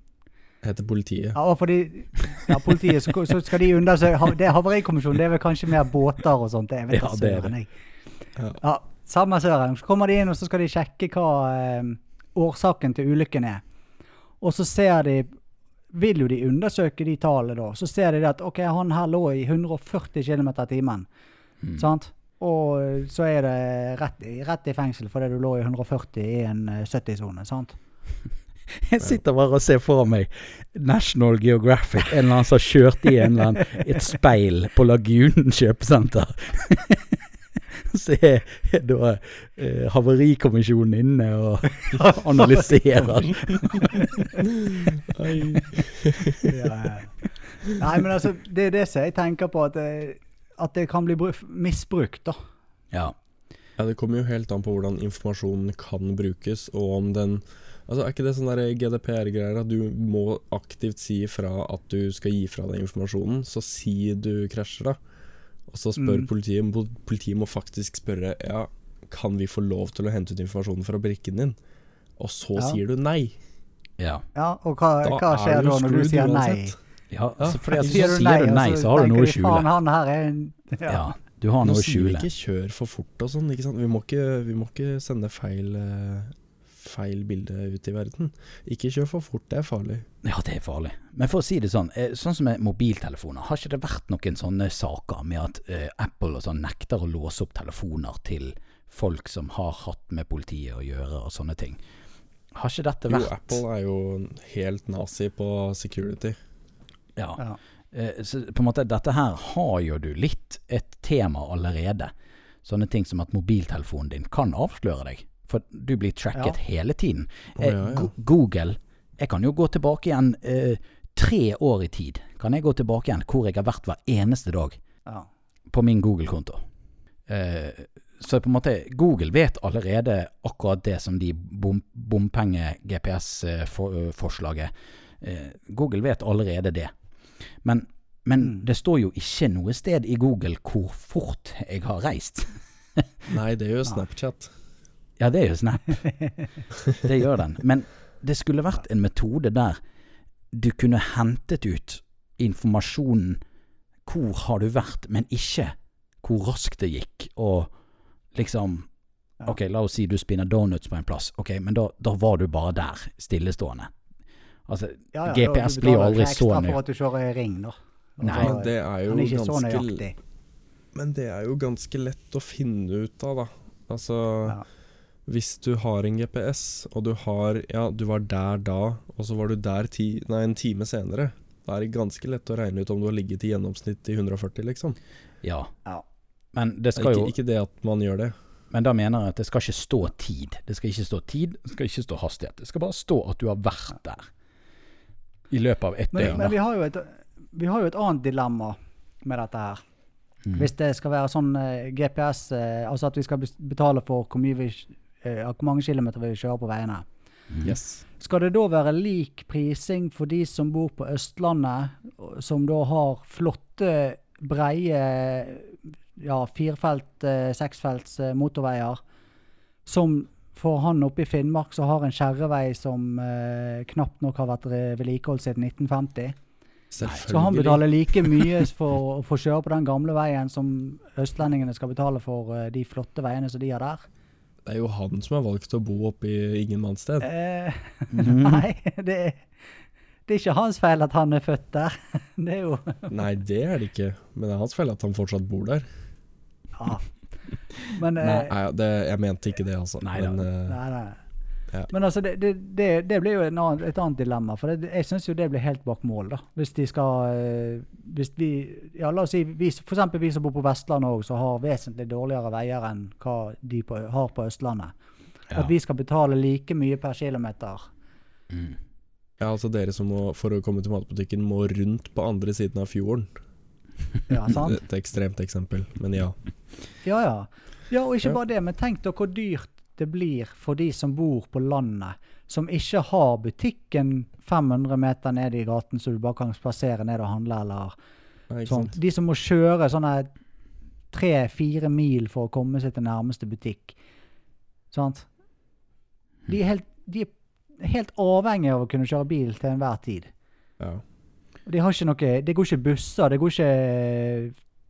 Heter politiet. Ja, fordi ja, politiet, så, så skal de undersøke Det Havarikommisjonen, det er vel kanskje mer båter og sånt. Vet Ja, det er det. Ja. Ja, samme søren. Så kommer de inn og så skal de sjekke hva eh, årsaken til ulykken er. Og så ser de Vil jo de undersøke de tallene da. Så ser de at OK, han her lå i 140 km i timen. Mm. Sant? Og eh, så er det rett i, rett i fengsel fordi du lå i 140 i en eh, 70-sone. sant? *laughs* Jeg sitter bare og ser for meg National Geographic, en eller annen som kjørte i en eller annen, et speil på Lagunen kjøpesenter. *laughs* *laughs* Så er da eh, Havarikommisjonen inne og *laughs* analyserer. Ja. Nei, men altså, det er det som jeg tenker på, at det, at det kan bli bru- misbrukt, da. Ja. Ja, Det kommer jo helt an på hvordan informasjonen kan brukes, og om den Altså, Er ikke det sånn der GDPR-greier at du må aktivt si ifra at du skal gi fra deg informasjonen? Så si du krasjer, da. Og så spør Mm. politiet Pol- Politiet må faktisk spørre Ja, kan vi få lov til å hente ut informasjonen fra brikken din? Og så Ja. sier du nei. Ja. Ja, Og hva, hva er skjer da når du sier nei? ja altså, fordi at Sier du sier du nei, så har du noe å skjule. Faen, han her er en *laughs* ja. Ja, du har noe å sier vi skjule. ikke 'kjør for fort' og sånn, ikke sant. Vi må ikke, vi må ikke sende feil, eh, feil bilde ut i verden. Ikke kjør for fort, det er farlig. Ja, det er farlig. Men for å si det sånn, eh, sånn som med mobiltelefoner, har ikke det vært noen sånne saker med at uh, Apple og sånn nekter å låse opp telefoner til folk som har hatt med politiet å gjøre og sånne ting? Har ikke dette vært Jo, Apple er jo helt nazi på security. Ja. Ja. Eh, Så på en måte, dette her har jo du litt et tema allerede. Sånne ting som at mobiltelefonen din kan avsløre deg. For du blir tracket hele tiden. Eh, ja, ja. Google Jeg kan jo gå tilbake igjen eh, tre år i tid. Kan jeg gå tilbake igjen hvor jeg har vært hver eneste dag Ja. på min Google-konto. Eh, så på en måte Google vet allerede akkurat det som de bom, bompenge-GPS-forslaget eh, Google vet allerede det. Men, men Mm. det står jo ikke noe sted i Google hvor fort jeg har reist. *laughs* Nei, det gjør Snapchat. Ja, det er jo Snap. *laughs* Det gjør den. Men det skulle vært en metode der du kunne hentet ut informasjonen hvor har du vært, men ikke hvor raskt det gikk, og liksom Ok, la oss si du spinner donuts på en plass. Ok, men da, da var du bare der, stillestående. Altså, Ja, ja, GPS blir jo aldri så ekstra for at du kjører i ring, da. Nei. Men det er jo er ikke så ganske nøyaktig. Men det er jo ganske lett å finne ut av, da. Altså Ja. Hvis du har en GPS, og du har Ja, du var der da, og så var du der ti, nei, en time senere. Da er det ganske lett å regne ut om du har ligget i gjennomsnitt i 140, liksom. Ja. Ja. Men det skal Ikke, jo ikke det at man gjør det. Men da mener jeg at det skal ikke stå tid. Det skal ikke stå tid, det skal ikke stå hastighet. Det skal bare stå at du har vært der. I løpet av ett døgn. men vi, har jo et, vi har jo et annet dilemma med dette her. Mm. Hvis det skal være sånn eh, GPS, eh, altså at vi skal betale for hvor, mye vi, eh, hvor mange kilometer vi kjører på veiene. Mm. Yes. Skal det da være lik prising for de som bor på Østlandet, som da har flotte, breie ja, firefelt, eh, seksfelts eh, motorveier, som for han oppe i Finnmark som har en kjerrevei som eh, knapt nok har vært vedlikeholdt siden 1950? Skal han betale like *laughs* mye for å få kjøre på den gamle veien som østlendingene skal betale for eh, de flotte veiene som de har der? Det er jo han som har valgt å bo oppe i ingenmannssted. Eh, *laughs* Mhm. Nei, det er, det er ikke hans feil at han er født der. *laughs* Det er jo Nei, det er det ikke. Men det er hans feil at han fortsatt bor der. Ja. Men, eh, Nei, Nei, det, jeg mente ikke det, altså. Nei da. Men eh, nei, nei. Ja. Men altså, det, det, det, blir jo en annen, et annet dilemma. For det, jeg syns jo det blir helt bak mål, da. Hvis de skal eh, Hvis vi Ja, la oss si vi, eksempel vi som bor på Vestlandet òg, som har vesentlig dårligere veier enn hva de på, har på Østlandet. Ja. At vi skal betale like mye per kilometer. Mm. ja, altså dere som må, for å komme til matbutikken, må rundt på andre siden av fjorden. Ja, sant? *laughs* Et ekstremt eksempel, men ja. Ja, ja. Ja, og ikke bare det, men tenk deg hvor dyrt det blir for de som bor på landet, som ikke har butikken 500 meter ned i gaten, så du bare kan spasere ned og handle, eller ja sånn. De som må kjøre sånne tre-fire mil for å komme seg til nærmeste butikk. Sant? De er helt, de er helt avhengige av å kunne kjøre bil til enhver tid. Ja. De har ikke noe, det går ikke busser, det går ikke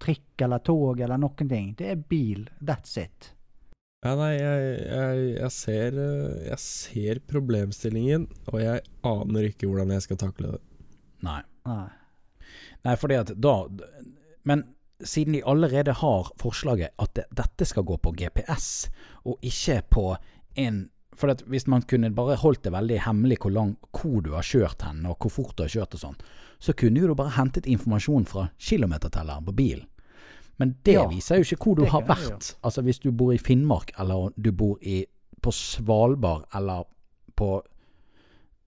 trikk eller tog eller noen ting. Det er bil. That's it. Ja, nei, jeg, jeg, jeg, ser, eh, jeg ser problemstillingen, og jeg aner ikke hvordan jeg skal takle det. Nei. Nei. Nei, fordi at da Men siden de allerede har forslaget at det, dette skal gå på GPS, og ikke på en For hvis man kunne bare holdt det veldig hemmelig hvor, lang, hvor du har kjørt hen, og hvor fort du har kjørt og sånn, så kunne jo du bare hentet informasjon fra kilometertelleren på bilen. Men det Ja, viser jo ikke hvor du har vært. Jeg, vært. Altså hvis du bor i Finnmark, eller du bor i, på Svalbard, eller på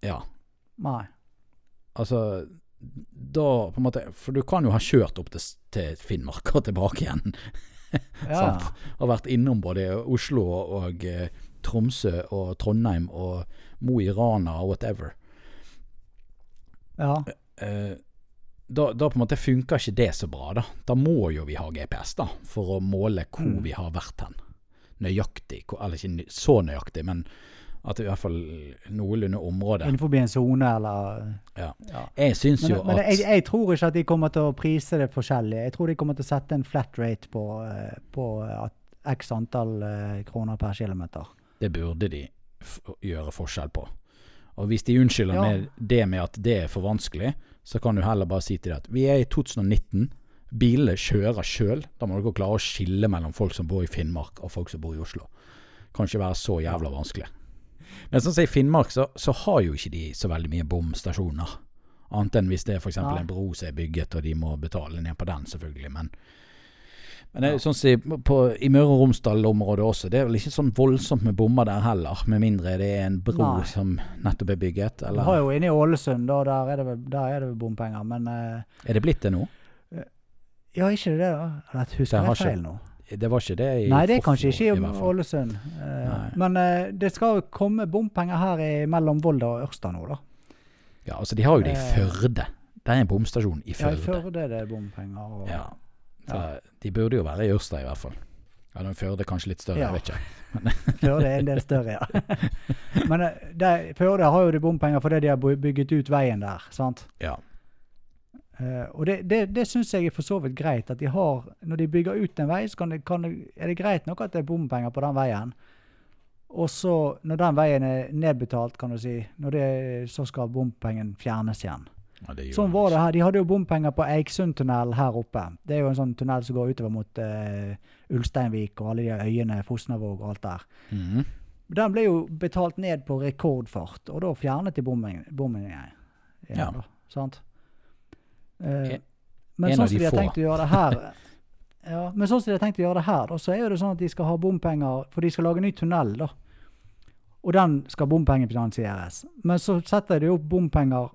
Ja, Nei. Altså Da på en måte For du kan jo ha kjørt opp til, til Finnmark og tilbake igjen. *laughs* Ja. Sant? Og vært innom både Oslo og, eh, Tromsø og Trondheim og Mo i Rana og whatever. ja. Eh, da, da på en måte funker ikke det så bra, da. Da må jo vi ha GPS, da, for å måle hvor Mm. vi har vært hen. Nøyaktig. Eller ikke så nøyaktig, men at det i hvert fall noenlunde område. Innenfor en sone, eller Ja. ja. Jeg syns jo men at jeg, jeg tror ikke at de kommer til å prise det forskjellig. Jeg tror de kommer til å sette en flat rate på, eh, på at x antall eh, kroner per kilometer. Det burde de gjøre forskjell på. Og hvis de unnskylder Ja. med det med at det er for vanskelig, så kan du heller bare si til dem at vi er i 2019, bilene kjører sjøl. Da må dere klare å skille mellom folk som bor i Finnmark og folk som bor i Oslo. Kan ikke være så jævla vanskelig. Men sånn som i Finnmark, så, så har jo ikke de så veldig mye bomstasjoner. Annet enn hvis det er f.eks. Nei. en bro som er bygget, og de må betale ned på den, selvfølgelig. Men, men det er jo sånn si, på, i Møre og Romsdal-området også, det er vel ikke sånn voldsomt med bommer der heller, med mindre det er en bro Nei. som nettopp er bygget, Du eller har jo inne i Ålesund, da, der er det vel, er det vel bompenger, men uh, Er det blitt det nå? Ja, ikke det, da? Eller Det husker jeg feil nå? Det var ikke det i Nei, det er kanskje ikke i. Ålesund. Uh, men uh, det skal jo komme bompenger her i, mellom Volda og Ørsta nå, da. Ja, altså de har jo det i Eh. Førde. Det er en bomstasjon i Førde. Ja, i. Førde er det bompenger. Og, Ja. Så de burde jo være i Ørsta, i hvert fall. Ja, den Førde er kanskje litt større, Ja. jeg vet ikke. *laughs* Førde er en del større, ja. *laughs* Men eh, det, Førde har jo de bompenger fordi de har bygget ut veien der, sant. Ja. Uh, og det, det, det syns jeg er for så vidt greit. at de har, Når de bygger ut en vei, så kan det, kan er det greit nok at det er bompenger på den veien. Og så, når den veien er nedbetalt, kan du si, det, så skal bompengen fjernes igjen. Ja, Sånn var det her. De hadde jo bompenger på Eiksundtunnelen her oppe. Det er jo en sånn tunnel som går utover mot uh, Ulsteinvik og alle de øyene, Fosnavåg og alt der. Mhm. Den ble jo betalt ned på rekordfart, og da fjernet de bommen bommen. Ja. da, sant? Uh, En- men en sånn som de de har tenkt å gjøre det her *laughs* ja, Men sånn som de har tenkt å gjøre det her, da, så er det sånn at de skal ha bompenger For de skal lage ny tunnel, da. Og den skal bompengefinansieres. Men så setter de opp bompenger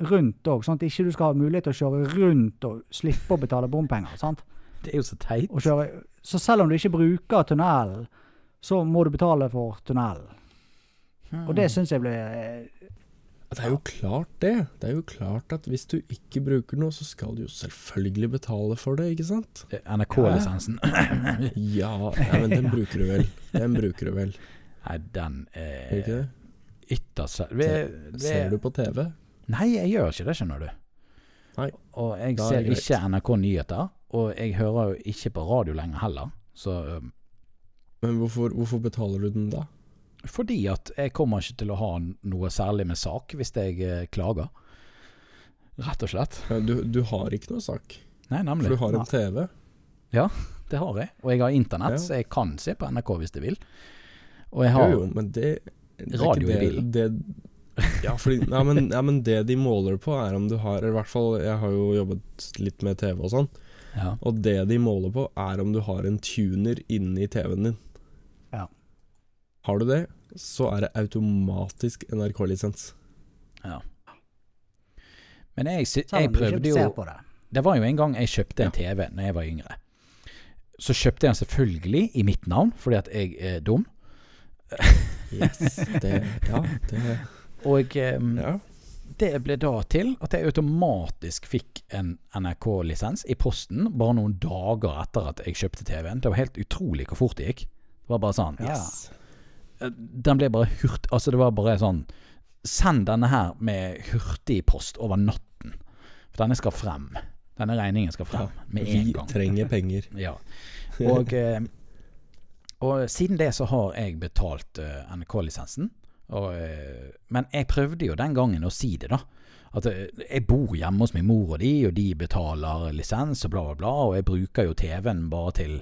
rundt òg, sånn at ikke du skal ha mulighet til å kjøre rundt og slippe å betale bompenger. sant? Det er jo så teit. Kjøre, så selv om du ikke bruker tunnelen, så må du betale for tunnelen. Hmm. Og det syns jeg ble Det er jo klart det. Det er jo klart at hvis du ikke bruker noe, så skal du jo selvfølgelig betale for det, ikke sant? Er NRK-lisensen. *clears throat* Ja, ja men den bruker du vel. Den bruker du vel, Nei, den ikke er det? ytterst Ser, ser du på TV? Nei, jeg gjør ikke det, skjønner du. Nei. Og jeg Da er ser ikke NRK Nyheter, og jeg hører jo ikke på radio lenger heller. Så um, Men hvorfor, hvorfor betaler du den da? fordi at jeg kommer ikke til å ha noe særlig med sak hvis jeg eh, klager. Rett og slett. Ja, Du, du har ikke noe sak, Nei, nemlig. for du har en TV. Ja, Det har jeg. Og jeg har internett, Ja. så jeg kan se på NRK hvis jeg vil. Og jeg har Jo, jo, men det, det Radio i bilen. det ja, fordi, ja, men, ja, men det de måler på er om du har I hvert fall, jeg har jo jobbet litt med TV og sånn. ja. Og det de måler på er om du har en tuner inni TV-en din. Ja. Har du det, så er det automatisk NRK-lisens. Ja. Men jeg, sy- jeg prøvde jo det. Det var jo en gang jeg kjøpte en TV når jeg var yngre. Så kjøpte jeg den selvfølgelig i mitt navn, fordi at jeg er dum. Yes. Det, ja, det Og um, Ja. det ble da til at jeg automatisk fikk en NRK-lisens i posten bare noen dager etter at jeg kjøpte TV-en. Det var helt utrolig hvor fort det gikk. Det var bare sånn Yes. Den ble bare hurt... Altså, det var bare sånn Send denne her med hurtigpost over natten. For denne skal frem. Denne regningen skal frem med en gang. Vi trenger penger. *laughs* Ja. Og, eh, og siden det så har jeg betalt eh, NRK-lisensen. Og, eh, men jeg prøvde jo den gangen å si det, da. At eh, jeg bor hjemme hos min mor og de, og de betaler lisens og bla, bla, bla. Og jeg bruker jo TV-en bare til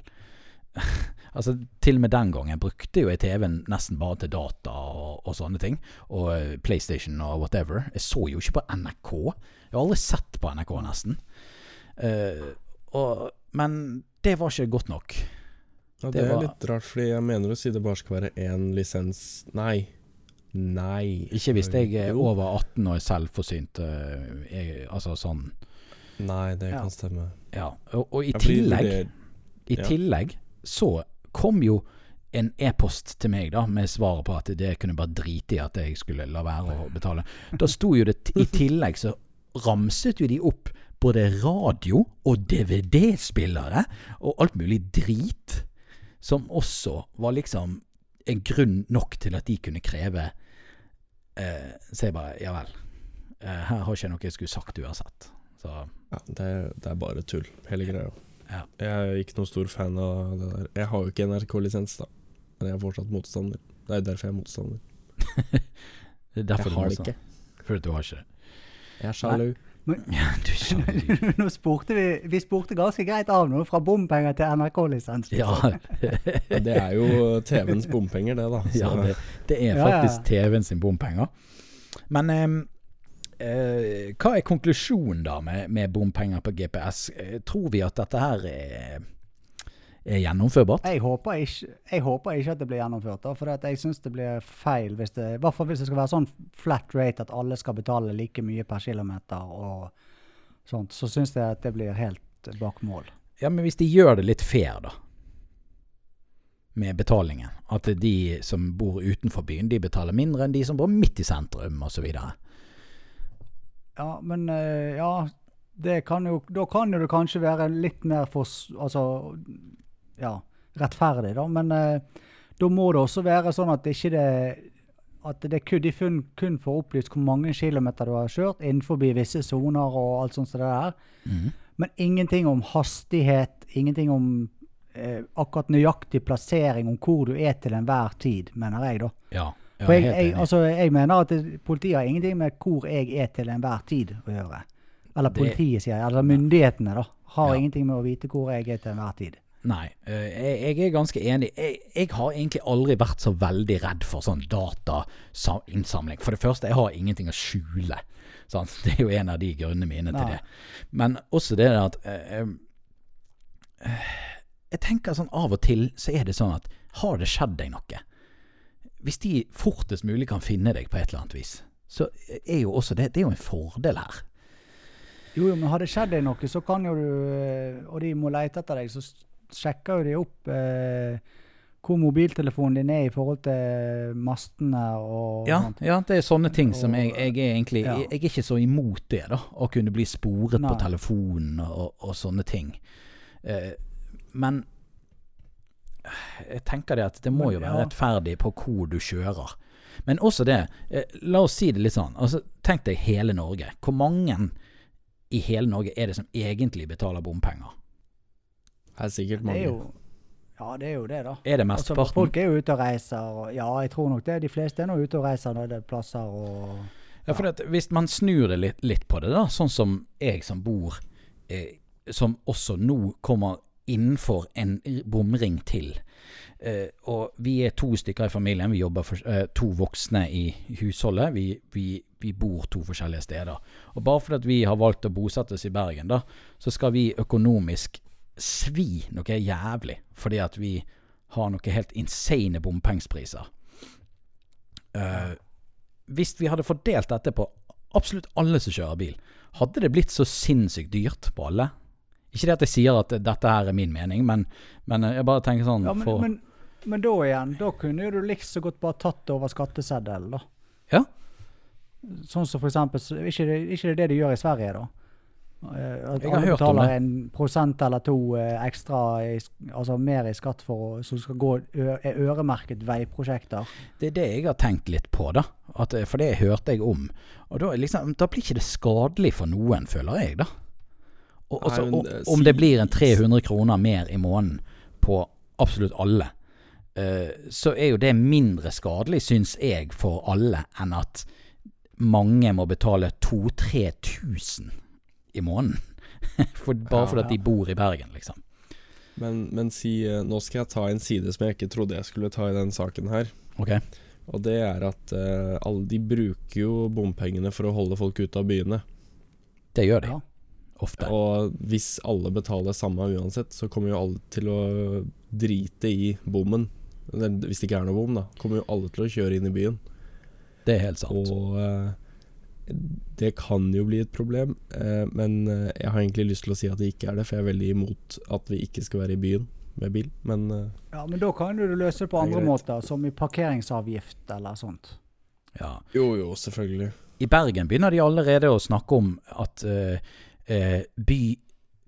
*laughs* Altså, til og med den gangen brukte jo jeg TV-en nesten bare til data og, og sånne ting. Og eh, PlayStation og whatever. Jeg så jo ikke på NRK. Jeg har aldri sett på NRK, nesten. Uh, og, men det var ikke godt nok. Ja, Det det er var- litt rart, fordi jeg mener å si det bare skal være én lisens Nei. Nei. Ikke hvis jeg er over 18 og er selvforsynt. eh, jeg, altså sånn Nei, det Ja. kan stemme. Ja. Og, og i tillegg det- I tillegg så kom jo en e-post til meg da med svaret på at det kunne bare drite i at jeg skulle la være å betale. Da sto jo det I tillegg så ramset jo de opp både radio og DVD-spillere og alt mulig drit, som også var liksom en grunn nok til at de kunne kreve eh, Så jeg bare Ja vel. Eh, her har ikke jeg noe jeg skulle sagt uansett. Så Ja, det, er- det er bare tull, hele greia. Ja. Jeg er ikke noen stor fan av det der. Jeg har jo ikke NRK-lisens, da. Men jeg er fortsatt motstander. Det er derfor jeg er motstander. *laughs* det er derfor Jeg har det ikke. Fordi du har ikke det. Jeg er sjalu. Ja, *laughs* nå spurte vi Vi spurte ganske greit av noe fra bompenger til NRK-lisens. Ja, *laughs* Ja, det er jo TV-ens bompenger, det, da. Så ja det, det er Ja, ja. faktisk TV-en sin bompenger. Men eh, eh, hva er konklusjonen da med, med bompenger på GPS? Eh, tror vi at dette her er, er gjennomførbart? Jeg håper ikke, jeg håper ikke at det blir gjennomført, da, for jeg syns det blir feil. Hvis det, I hvert fall hvis det skal være sånn flat rate at alle skal betale like mye per kilometer og sånt, så syns jeg at det blir helt bak mål. Ja, men hvis de gjør det litt fair, da. Med betalingen. At de som bor utenfor byen, de betaler mindre enn de som bor midt i sentrum, osv. Ja, men eh, ja det kan jo, Da kan jo det kanskje være litt mer for Altså ja, rettferdig, da. Men eh, da må det også være sånn at det ikke det at det kun, de kun, kun får opplyst hvor mange kilometer du har kjørt innenfor visse soner og alt sånt som det der. Mhm. Men ingenting om hastighet, ingenting om eh, akkurat nøyaktig plassering om hvor du er til enhver tid, mener jeg da. Ja, ja For jeg, jeg, altså, jeg mener at det, politiet har ingenting med hvor jeg er til enhver tid å gjøre. Eller politiet, sier jeg. Eller myndighetene, da. Har Ja. ingenting med å vite hvor jeg er til enhver tid. Nei, eh, jeg, jeg er ganske enig. Jeg, jeg har egentlig aldri vært så veldig redd for sånn datainnsamling. For det første, jeg har ingenting å skjule. Sant? *laughs* Det er jo en av de grunnene mine til Nei. det. Men også det at eh, eh, Jeg tenker sånn av og til så er det sånn at har det skjedd deg noe? Hvis de fortest mulig kan finne deg på et eller annet vis, så er jo også det Det er jo en fordel her. Jo, jo, men har det skjedd deg noe, så kan jo du eh, Og de må lete etter deg, så sjekker jo de opp eh, hvor mobiltelefonen din er i forhold til mastene og Ja, ja, det er sånne ting som jeg, jeg er egentlig ja. jeg, er ikke så imot det, da. Å kunne bli sporet på telefonen og, og sånne ting. Eh, men jeg tenker det at det må jo være rettferdig på hvor du kjører. Men også det, eh, la oss si det litt sånn. Altså, tenk deg hele Norge. Hvor mange i hele Norge er det som egentlig betaler bompenger? Det er sikkert Det er jo Ja, det er jo det, da. Er det Altså, folk er jo ute og reiser. Og, ja, jeg tror nok det. De fleste er nå ute og reiser når det er plasser og Ja, for at hvis man snur det litt, litt på det, da, sånn som jeg som bor eh, Som også nå kommer innenfor en bomring til. Eh, og vi er to stykker i familien. Vi jobber for eh, to voksne i husholdet. Vi, vi, vi bor to forskjellige steder. Og bare fordi vi har valgt å bosette oss i Bergen, da, så skal vi økonomisk svi noe jævlig. Fordi at vi har noe helt insane bompengepriser. Uh, hvis vi hadde fordelt dette på absolutt alle som kjører bil. Hadde det blitt så sinnssykt dyrt på alle? Ikke det at jeg sier at dette her er min mening, men, men jeg bare tenker sånn Ja, men, for men, men da igjen, da kunne du like så godt bare tatt det over skatteseddelen, da. Ja. Sånn som for eksempel Ikke det, ikke det det de gjør i Sverige, da? Eh, At Jeg har hørt om det. en prosent eller to eh, ekstra, altså mer i skatt for som skal gå er øremerket veiprosjekter. Det er det jeg har tenkt litt på, da. At, for det hørte jeg om. Og da, liksom, da blir ikke det skadelig for noen, føler jeg, da. Og, og så- men, og, eh, om det blir en 300 kroner mer i måneden på absolutt alle, eh, så er jo det mindre skadelig, syns jeg, for alle, enn at mange må betale 2000-3000 i måneden. *laughs* For, bare fordi de bor i Bergen, liksom. Men, men si eh, Nå skal jeg ta en side som jeg ikke trodde jeg skulle ta i den saken her. Ok? Og det er at uh, alle de bruker jo bompengene for å holde folk ute av byene. Det gjør de. Ja. Ofte. Og hvis alle betaler samme uansett, så kommer jo alle til å drite i bommen. Hvis det ikke er noe bom, da. Kommer jo alle til å kjøre inn i byen. Det er helt sant. Og eh, det kan jo bli et problem, eh, men eh, jeg har egentlig lyst til å si at det ikke er det, for jeg er veldig imot at vi ikke skal være i byen med bil. Men eh, ja, men da kan du løse det på andre måter, som i parkeringsavgift eller sånt. Ja. jo, jo, selvfølgelig. I Bergen begynner de allerede å snakke om at eh, eh, by,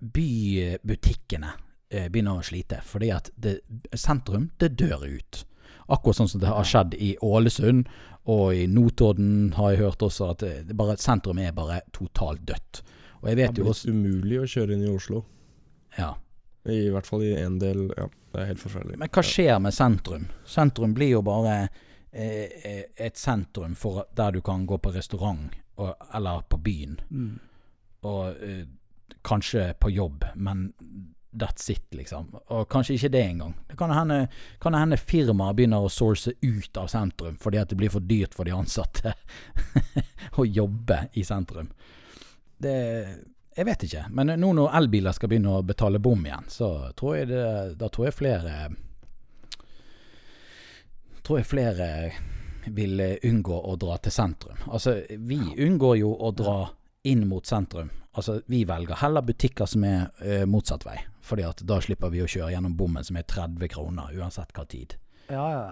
bybutikkene eh, begynner å slite. Fordi at det, sentrum, det dør ut. Akkurat sånn som det har skjedd i Ålesund, og i Notodden har jeg hørt også at det, det bare, sentrum er bare totalt dødt. Og jeg Det vet har jo blitt også umulig å kjøre inn i Oslo. ja. I hvert fall i en del Ja, det er helt forferdelig. Men hva skjer med sentrum? Sentrum blir jo bare eh, eh, et sentrum for der du kan gå på restaurant og, eller på byen. Mm. og eh, kanskje på jobb, men that's it, liksom. Og kanskje ikke det engang. Det kan hende, kan hende firmaer begynner å source ut av sentrum fordi at det blir for dyrt for de ansatte *laughs* å jobbe i sentrum. Det Jeg vet ikke. Men nå når elbiler skal begynne å betale bom igjen, så tror jeg det Da tror jeg flere Tror jeg flere vil unngå å dra til sentrum. Altså, vi unngår jo å dra inn mot sentrum. Altså, vi velger heller butikker som er eh, motsatt vei. Fordi at da slipper vi å kjøre gjennom bommen som er 30 kroner, uansett hva tid. Ja, ja.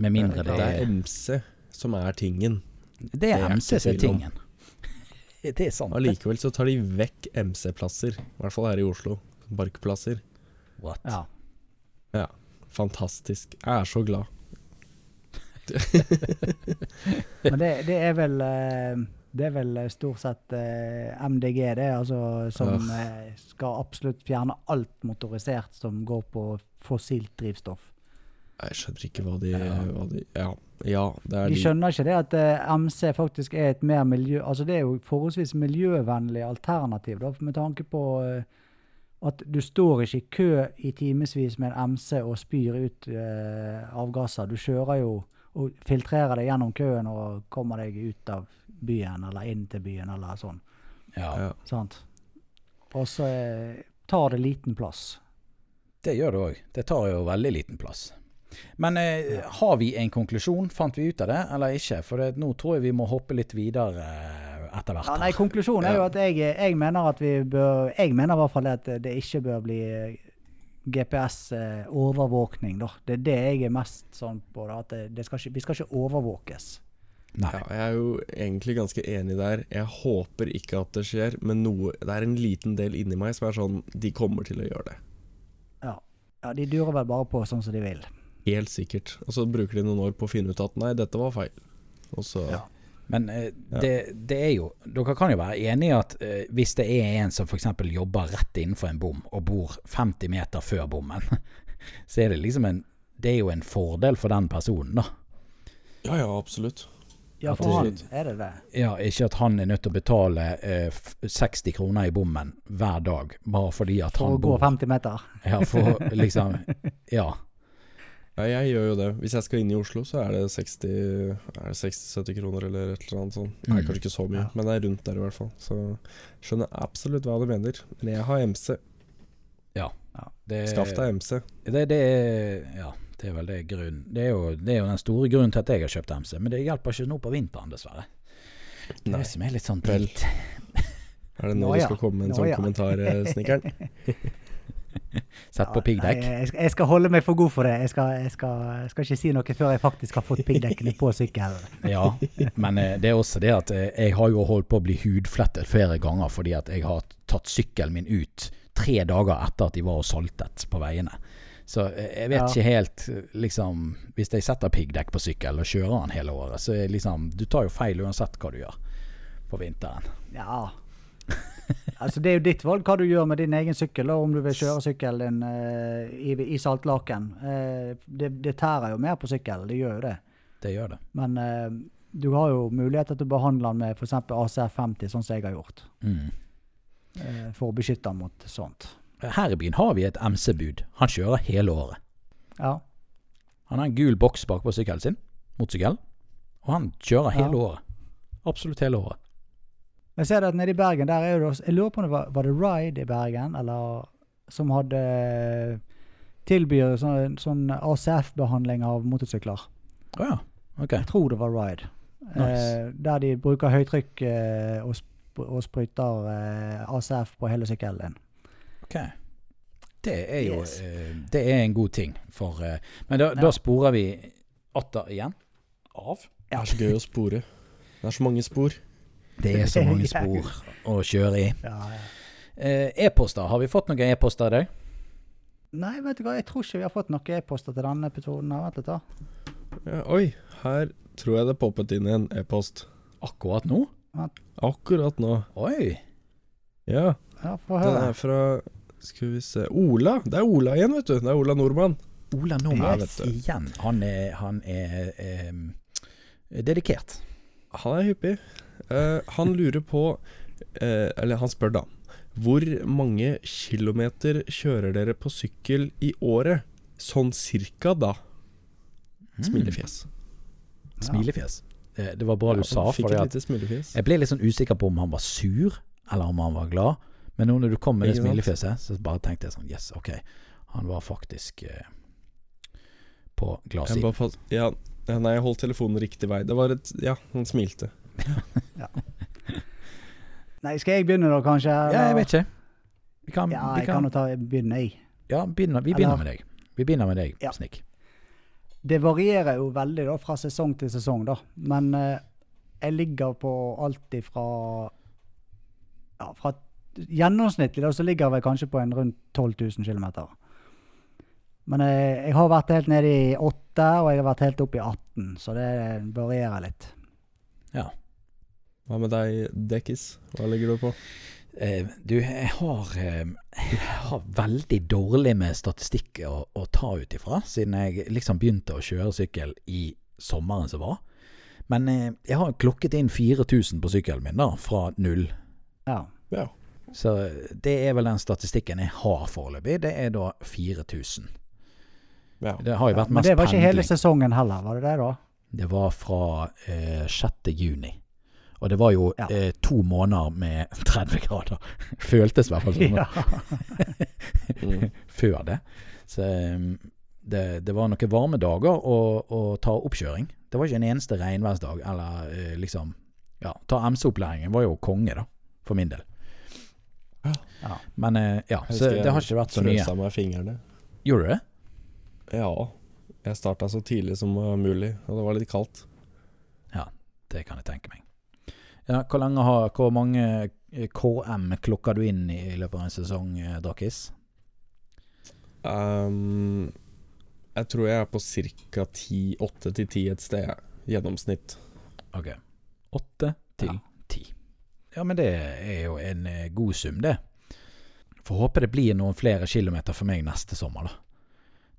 Med mindre Det det er er MC som er tingen. Det er det er MC som er tingen. *laughs* Det er sant. Allikevel så tar de vekk MC-plasser. I hvert fall her i Oslo. Barkplasser. What? ja. ja. Fantastisk. Jeg er så glad. *laughs* Men det, det er vel eh, Det er vel stort sett eh, MDG, det, altså, som eh, skal absolutt fjerne alt motorisert som går på fossilt drivstoff. Jeg skjønner ikke hva de, Ja. hva de Ja, ja det er De de. skjønner ikke det at eh, MC faktisk er et mer miljø... Altså det er jo forholdsvis miljøvennlig alternativ, da, med tanke på eh, at du står ikke i kø i timevis med en MC og spyr ut eh, avgasser. Du kjører jo og filtrerer deg gjennom køen og kommer deg ut av byen eller inn til byen eller sånn. Ja, Ja. Sant? Og så eh, tar det liten plass. det gjør det òg. Det tar jo veldig liten plass. Men eh, har vi en konklusjon? Fant vi ut av det, eller ikke? For det, nå tror jeg vi må hoppe litt videre eh, etter hvert. Ja, nei, konklusjonen er jo at jeg, jeg mener at vi bør Jeg mener i hvert fall at det ikke bør bli GPS-overvåkning, da. Det er det jeg er mest sånn på. Da, at det, det skal ikke, vi skal ikke overvåkes. Nei. Ja, jeg er jo egentlig ganske enig der. Jeg håper ikke at det skjer, men noe, det er en liten del inni meg som er sånn De kommer til å gjøre det. Ja. ja, de durer vel bare på sånn som de vil. Helt sikkert. Og så bruker de noen år på å finne ut at nei, dette var feil. Og så Ja. Men eh, det, det er jo Dere kan jo være enige i at eh, hvis det er en som f.eks. jobber rett innenfor en bom, og bor 50 meter før bommen, *laughs* så er det liksom en Det er jo en fordel for den personen, da. Ja ja, absolutt. Ja, for han er det det. Ja, ikke at han er nødt til å betale eh, 60 kroner i bommen hver dag, bare fordi at For han å gå 50 meter. Ja, for *laughs* liksom Ja. Ja, jeg gjør jo det. Hvis jeg skal inn i Oslo, så er det 60 Er det 60-70 kroner eller et eller annet sånt. Nei, Mm. kanskje ikke så mye, Ja. men det er rundt der i hvert fall. Så skjønner absolutt hva du mener. Men jeg har MC. Ja. Skaff deg MC. Det, det, er- ja, det er vel det grunnen det er, jo, det er jo den store grunnen til at jeg har kjøpt MC, men det hjelper ikke nå på vinteren, dessverre. Det er det som er litt sånn telt. Er det nå Nå ja. det skal komme en Nå sånn ja. kommentar, snekkeren? Sett *laughs* på piggdekk. Jeg, jeg skal holde meg for god for det. Jeg skal, jeg, skal, jeg skal ikke si noe før jeg faktisk har fått piggdekkene på sykkelen. *laughs* Ja, men eh, det er også det at eh, jeg har jo holdt på å bli hudflettet flere ganger fordi at jeg har tatt sykkelen min ut tre dager etter at de var og saltet på veiene. Så jeg vet Ja. ikke helt liksom Hvis jeg setter piggdekk på sykkel og kjører den hele året, så liksom Du tar jo feil uansett hva du gjør på vinteren. Ja. Altså, det er jo ditt valg hva du gjør med din egen sykkel, og om du vil kjøre sykkelen din eh, i, i saltlaken. Uh, det, det tærer jo mer på sykkelen, det gjør jo det. Det gjør det. Men uh, du har jo muligheter til å behandle den med f.eks. ACR 50, sånn som jeg har gjort. Mm. for å beskytte den mot sånt. Her i byen har vi et MC-bud. Han kjører hele året. Ja. Han har en gul boks bak på sykkelen sin, motorsykkelen, og han kjører hele Ja. året. Absolutt hele året. Jeg ser det at nede i Bergen, der er det også, Jeg lurer på om det var, var det Ride i Bergen, eller som hadde tilbyr sånn, sånn ACF-behandling av motorsykler. Å ja. Ok. Jeg tror det var Ride. Nice. Eh, der de bruker høytrykk eh, og, sp og spruter eh, ACF på hele sykkelen din. Ok. Det er jo Yes. eh, Det er en god ting for eh, Men da, Ja. da sporer vi atter igjen av. Det er så gøy å spore. Det er så mange spor. Det er så mange spor å kjøre i. Ja, ja. Eh, E-poster. Har vi fått noen e-poster i dag? Nei, vet du hva, jeg tror ikke vi har fått noen e-poster til denne episoden. Vent litt, da. Ja, oi, her tror jeg det poppet inn en e-post. Akkurat nå? Akkurat nå. Oi. Ja, Ja, få den er fra Skal vi se Ola. Det er Ola igjen, vet du. Det er Ola Nordmann. Ola Nordmann yes, igjen. Han er, han er eh, dedikert. Han er hyppig. Eh, han lurer på eh, Eller han spør da Hvor mange kilometer kjører dere på sykkel i året? Sånn cirka, da. Mm. Smilefjes. Smilefjes. Det, var bra du Ja, sa. Fikk et lite smilefjes. Jeg ble litt sånn usikker på om han var sur, eller om han var glad. Men nå når du kom med det smilefjeset, så bare tenkte jeg sånn Yes, ok. Han var faktisk eh, på gladsiden. ja, ja, nei, jeg holdt telefonen riktig vei. Det var et Ja, han smilte. Nei, skal jeg begynne da, kanskje? Ja, jeg vet ikke. Vi kan, Ja, vi jeg kan kan jo ta begynne, jeg. Ja, begynner, vi begynner Eller- med deg. Vi begynner med deg, Ja. Snikk. Det varierer jo veldig da, fra sesong til sesong, da. Men eh, jeg ligger på alt ifra ja, fra Gjennomsnittlig da, så ligger jeg vel kanskje på en rundt 12 000 km. Men jeg, jeg har vært helt nede i 8, og jeg har vært helt opp i 18, så det varierer litt. Ja. Hva med deg, Dekkis? Hva ligger du på? Eh, du, jeg har, eh, jeg har veldig dårlig med statistikk å, å ta ut ifra, siden jeg liksom begynte å kjøre sykkel i sommeren som var. Men eh, jeg har klokket inn 4000 på sykkelen min, da, fra null. Ja. Ja. Så det er vel den statistikken jeg har foreløpig. Det er da 4000. ja. Det har jo ja vært men mest det var ikke hele sesongen heller, var det det, da? Det var fra eh, 6. juni. Og det var jo Ja. eh, to måneder med *laughs* 30 grader. Føltes i hvert fall sånn Ja. *laughs* Før det. Så um, det, det var noen varme dager å, å ta oppkjøring. Det var ikke en eneste regnværsdag. Eller eh, liksom Ja, ta MC-opplæringen var jo konge, da. For min del. Ja. Men eh, ja, så det har ikke vært så mye. mye. frøsa meg fingrene. Gjorde du det? Ja. Jeg starta så tidlig som mulig, og det var litt kaldt. Ja, Det kan jeg tenke meg. Ja, hvor, lenge har, hvor mange eh, KM klokker du inn i i løpet av en sesong, eh, Drakis? Um, jeg tror jeg er på ca. 8 til 10 et sted, gjennomsnitt. Ok. Åtte til Ja. men det er jo en eh, god sum, det. Får håpe det blir noen flere kilometer for meg neste sommer, da.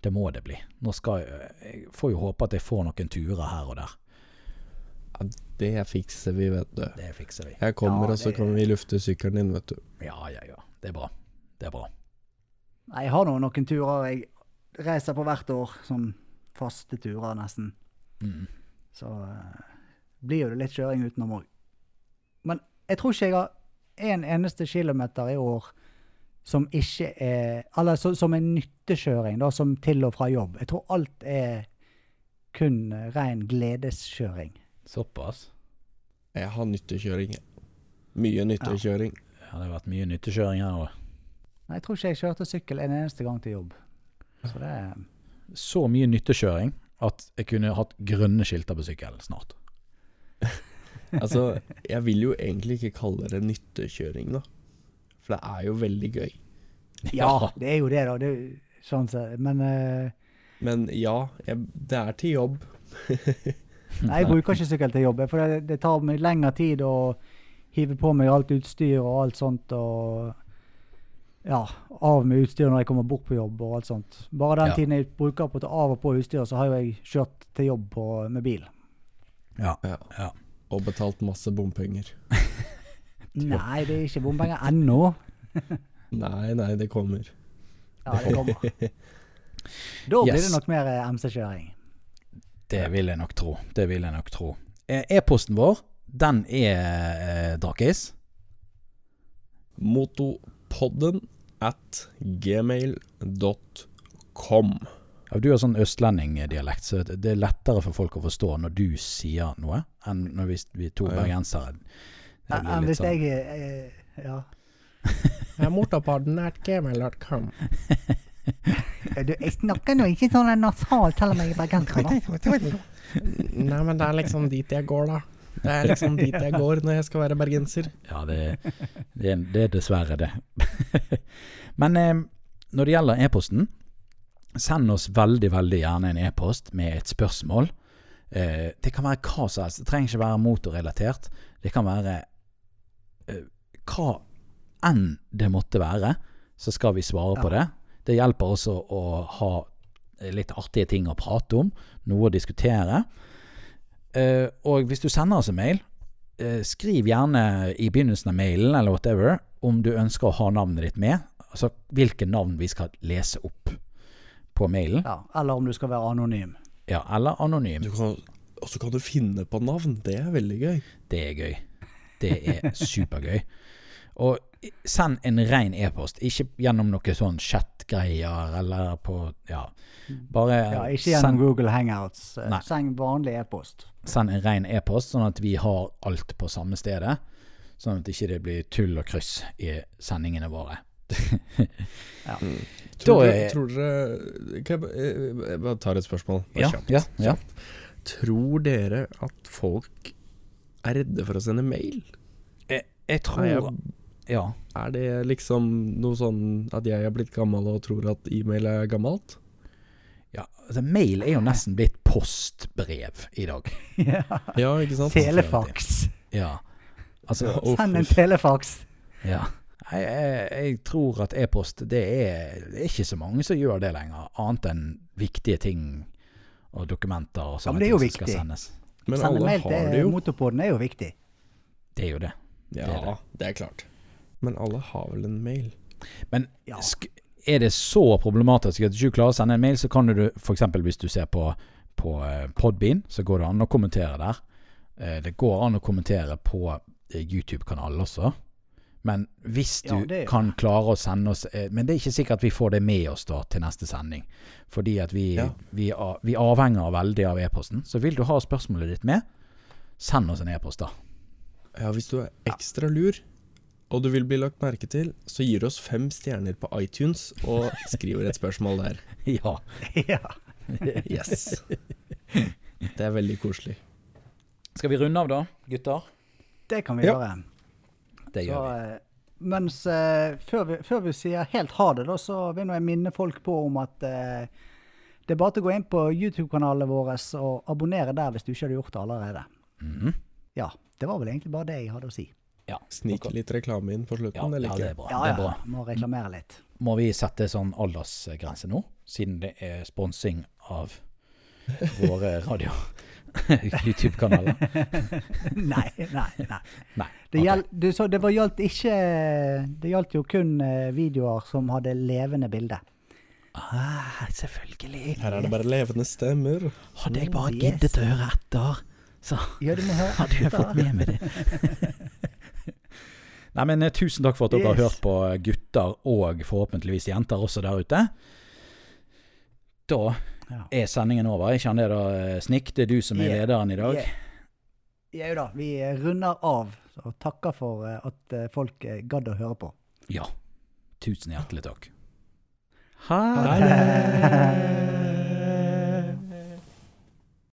Det må det bli. Nå skal jeg, jeg får jo håpe at jeg får noen turer her og der. Ja, det fikser vi, vet du. Det fikser vi. Jeg kommer, Ja, og så kan vi lufte sykkelen din, vet du. Ja, ja, ja. Det er bra. Det er bra. Nei, jeg har nå noen turer jeg reiser på hvert år. Sånn faste turer, nesten. Mm. Så uh, blir jo det litt kjøring utenom òg. Men jeg tror ikke jeg har en eneste kilometer i år som ikke er Eller så, som er nyttekjøring, da, som til og fra jobb. Jeg tror alt er kun ren gledeskjøring. Såpass. Jeg har nyttekjøring. Mye nyttekjøring. Ja, det har vært mye nyttekjøring her òg. Nei, Jeg tror ikke jeg kjørte sykkel en eneste gang til jobb. Så det er Så mye nyttekjøring at jeg kunne hatt grønne skilter på sykkel snart. Altså, jeg vil jo egentlig ikke kalle det nyttekjøring, da. For det er jo veldig gøy. Ja, det er jo det, da. Det, er sånn sett. Men uh, Men ja, jeg, det er til jobb. *laughs* nei, jeg bruker ikke sykkel til jobb. For det, det tar meg lengre tid å hive på meg alt utstyr og alt sånt. Og ja, av med utstyr når jeg kommer bort på jobb og alt sånt. Bare den Ja. tiden jeg bruker på å ta av og på utstyr, så har jo jeg kjørt til jobb på, med bil. Ja. Ja. Og betalt masse bompenger. *laughs* Nei, det er ikke bompenger ennå. *laughs* Nei, nei, det kommer. Ja, det kommer. *laughs* Da blir Yes. det nok mer eh, MC-kjøring. Det vil jeg nok tro. Det vil jeg nok tro. Eh, E-posten vår, den er eh, Drakis. Motopodden at gmail.com. Ja, Du har sånn østlendingdialekt, så det er lettere for folk å forstå når du sier noe, enn når vi, vi to Ja, ja. bergensere Enn Hvis sånn- jeg eh, Ja. Motopodden at gmail.com. Du, jeg snakker nå ikke sånn nasalt, selv om jeg er bergenser. Nei, men det er liksom dit jeg går, da. Det er liksom dit jeg går når jeg skal være bergenser. Ja, det, det, det er dessverre det. *laughs* Men eh, når det gjelder e-posten, send oss veldig, veldig gjerne en e-post med et spørsmål. Eh, det kan være hva som helst. Det trenger ikke være motorrelatert. Det kan være eh, hva enn det måtte være, så skal vi svare på det. Det hjelper også å ha litt artige ting å prate om, noe å diskutere. Eh, og hvis du sender oss en mail, eh, skriv gjerne i begynnelsen av mailen eller whatever om du ønsker å ha navnet ditt med. Altså hvilke navn vi skal lese opp på mailen. Ja, eller om du skal være anonym. Ja, eller anonym. Og så kan du finne på navn. Det er veldig gøy. Det er gøy. Det er supergøy. Og send en ren e-post, ikke gjennom noe sånn chat-greier eller på Ja, bare Ja, ikke gjennom send, Google Hangouts. Eh, Nei. Send vanlig e-post. send en ren e-post, sånn at vi har alt på samme stedet. Sånn at ikke det blir tull og kryss i sendingene våre. *laughs* Tror Da er- tror dere kan jeg, jeg, jeg bare tar et spørsmål. Bare Ja, kjapt. ja, ja. Tror dere at folk er redde for å sende mail? Jeg, jeg tror jeg, Ja. er det liksom noe sånn at jeg er blitt gammel og tror at e-mail er gammelt? ja altså, mail er jo nesten blitt postbrev i dag. *laughs* ja. Ja, ikke sant? Telefax. Ja. Altså, Ja, Send en telefax. ja. Jeg, jeg, jeg tror at e-post, det er, det er ikke så mange som gjør det lenger. Annet enn viktige ting og dokumenter og sånne men det jo ting som skal sendes. Men Sende alle har det jo. Motorpodden er jo viktig. Det er jo det. Ja, det er det. det er klart. Men alle har vel en mail? Men Ja. sk er det så problematisk at du ikke klarer å sende en mail, så kan du f.eks. hvis du ser på, på eh, Podbean, så går det an å kommentere der. Eh, Det går an å kommentere på eh, YouTube-kanalen også. Men hvis du Ja, det- kan klare å sende oss eh, Men det er ikke sikkert vi får det med oss da til neste sending. Fordi at vi, Ja. vi, vi avhenger veldig av e-posten. Så vil du ha spørsmålet ditt med, send oss en e-post, da. Ja, hvis du er ekstra lur, og du vil bli lagt merke til, så gir du oss fem stjerner på iTunes og skriver et spørsmål der. *laughs* ja. ja. *laughs* Yes. Det er veldig koselig. Skal vi runde av, da, gutter? Det kan vi Ja. gjøre. Det Så, gjør vi. eh, mens uh, før, vi, før vi sier helt ha det, da, så vil jeg minne folk på om at uh, det er bare til å gå inn på YouTube-kanalen vår og abonnere der hvis du ikke hadde gjort det allerede. Mhm. Ja, det var vel egentlig bare det jeg hadde å si. Ja. Snike litt reklame inn på Ja, eller eller ja, det er ikke? bra. Ja, det er bra. må reklamere litt. Må vi sette sånn aldersgrense nå, siden det er sponsing av våre radio *laughs* YouTube-kanaler? *laughs* nei, nei, nei. Nei. Det, ok. gjeld, du, så det var, gjaldt ikke Det gjaldt jo kun eh, videoer som hadde levende bilde. Ah, selvfølgelig. Her er det bare levende stemmer. Hadde jeg bare Yes. giddet å høre etter, så Ja, du må høre hadde jeg fått med meg det. *laughs* Nei, men eh, Tusen takk for at dere har hørt på gutter og forhåpentligvis jenter også der ute. Da Ja. er sendingen over. Ikke han det da, Snik, Snikk? Det er du som er Yeah. lederen i dag. Yeah. Da, vi runder av. Og takker for eh, at eh, folk eh, gadd å høre på. Ja. Tusen hjertelig takk. Ha det.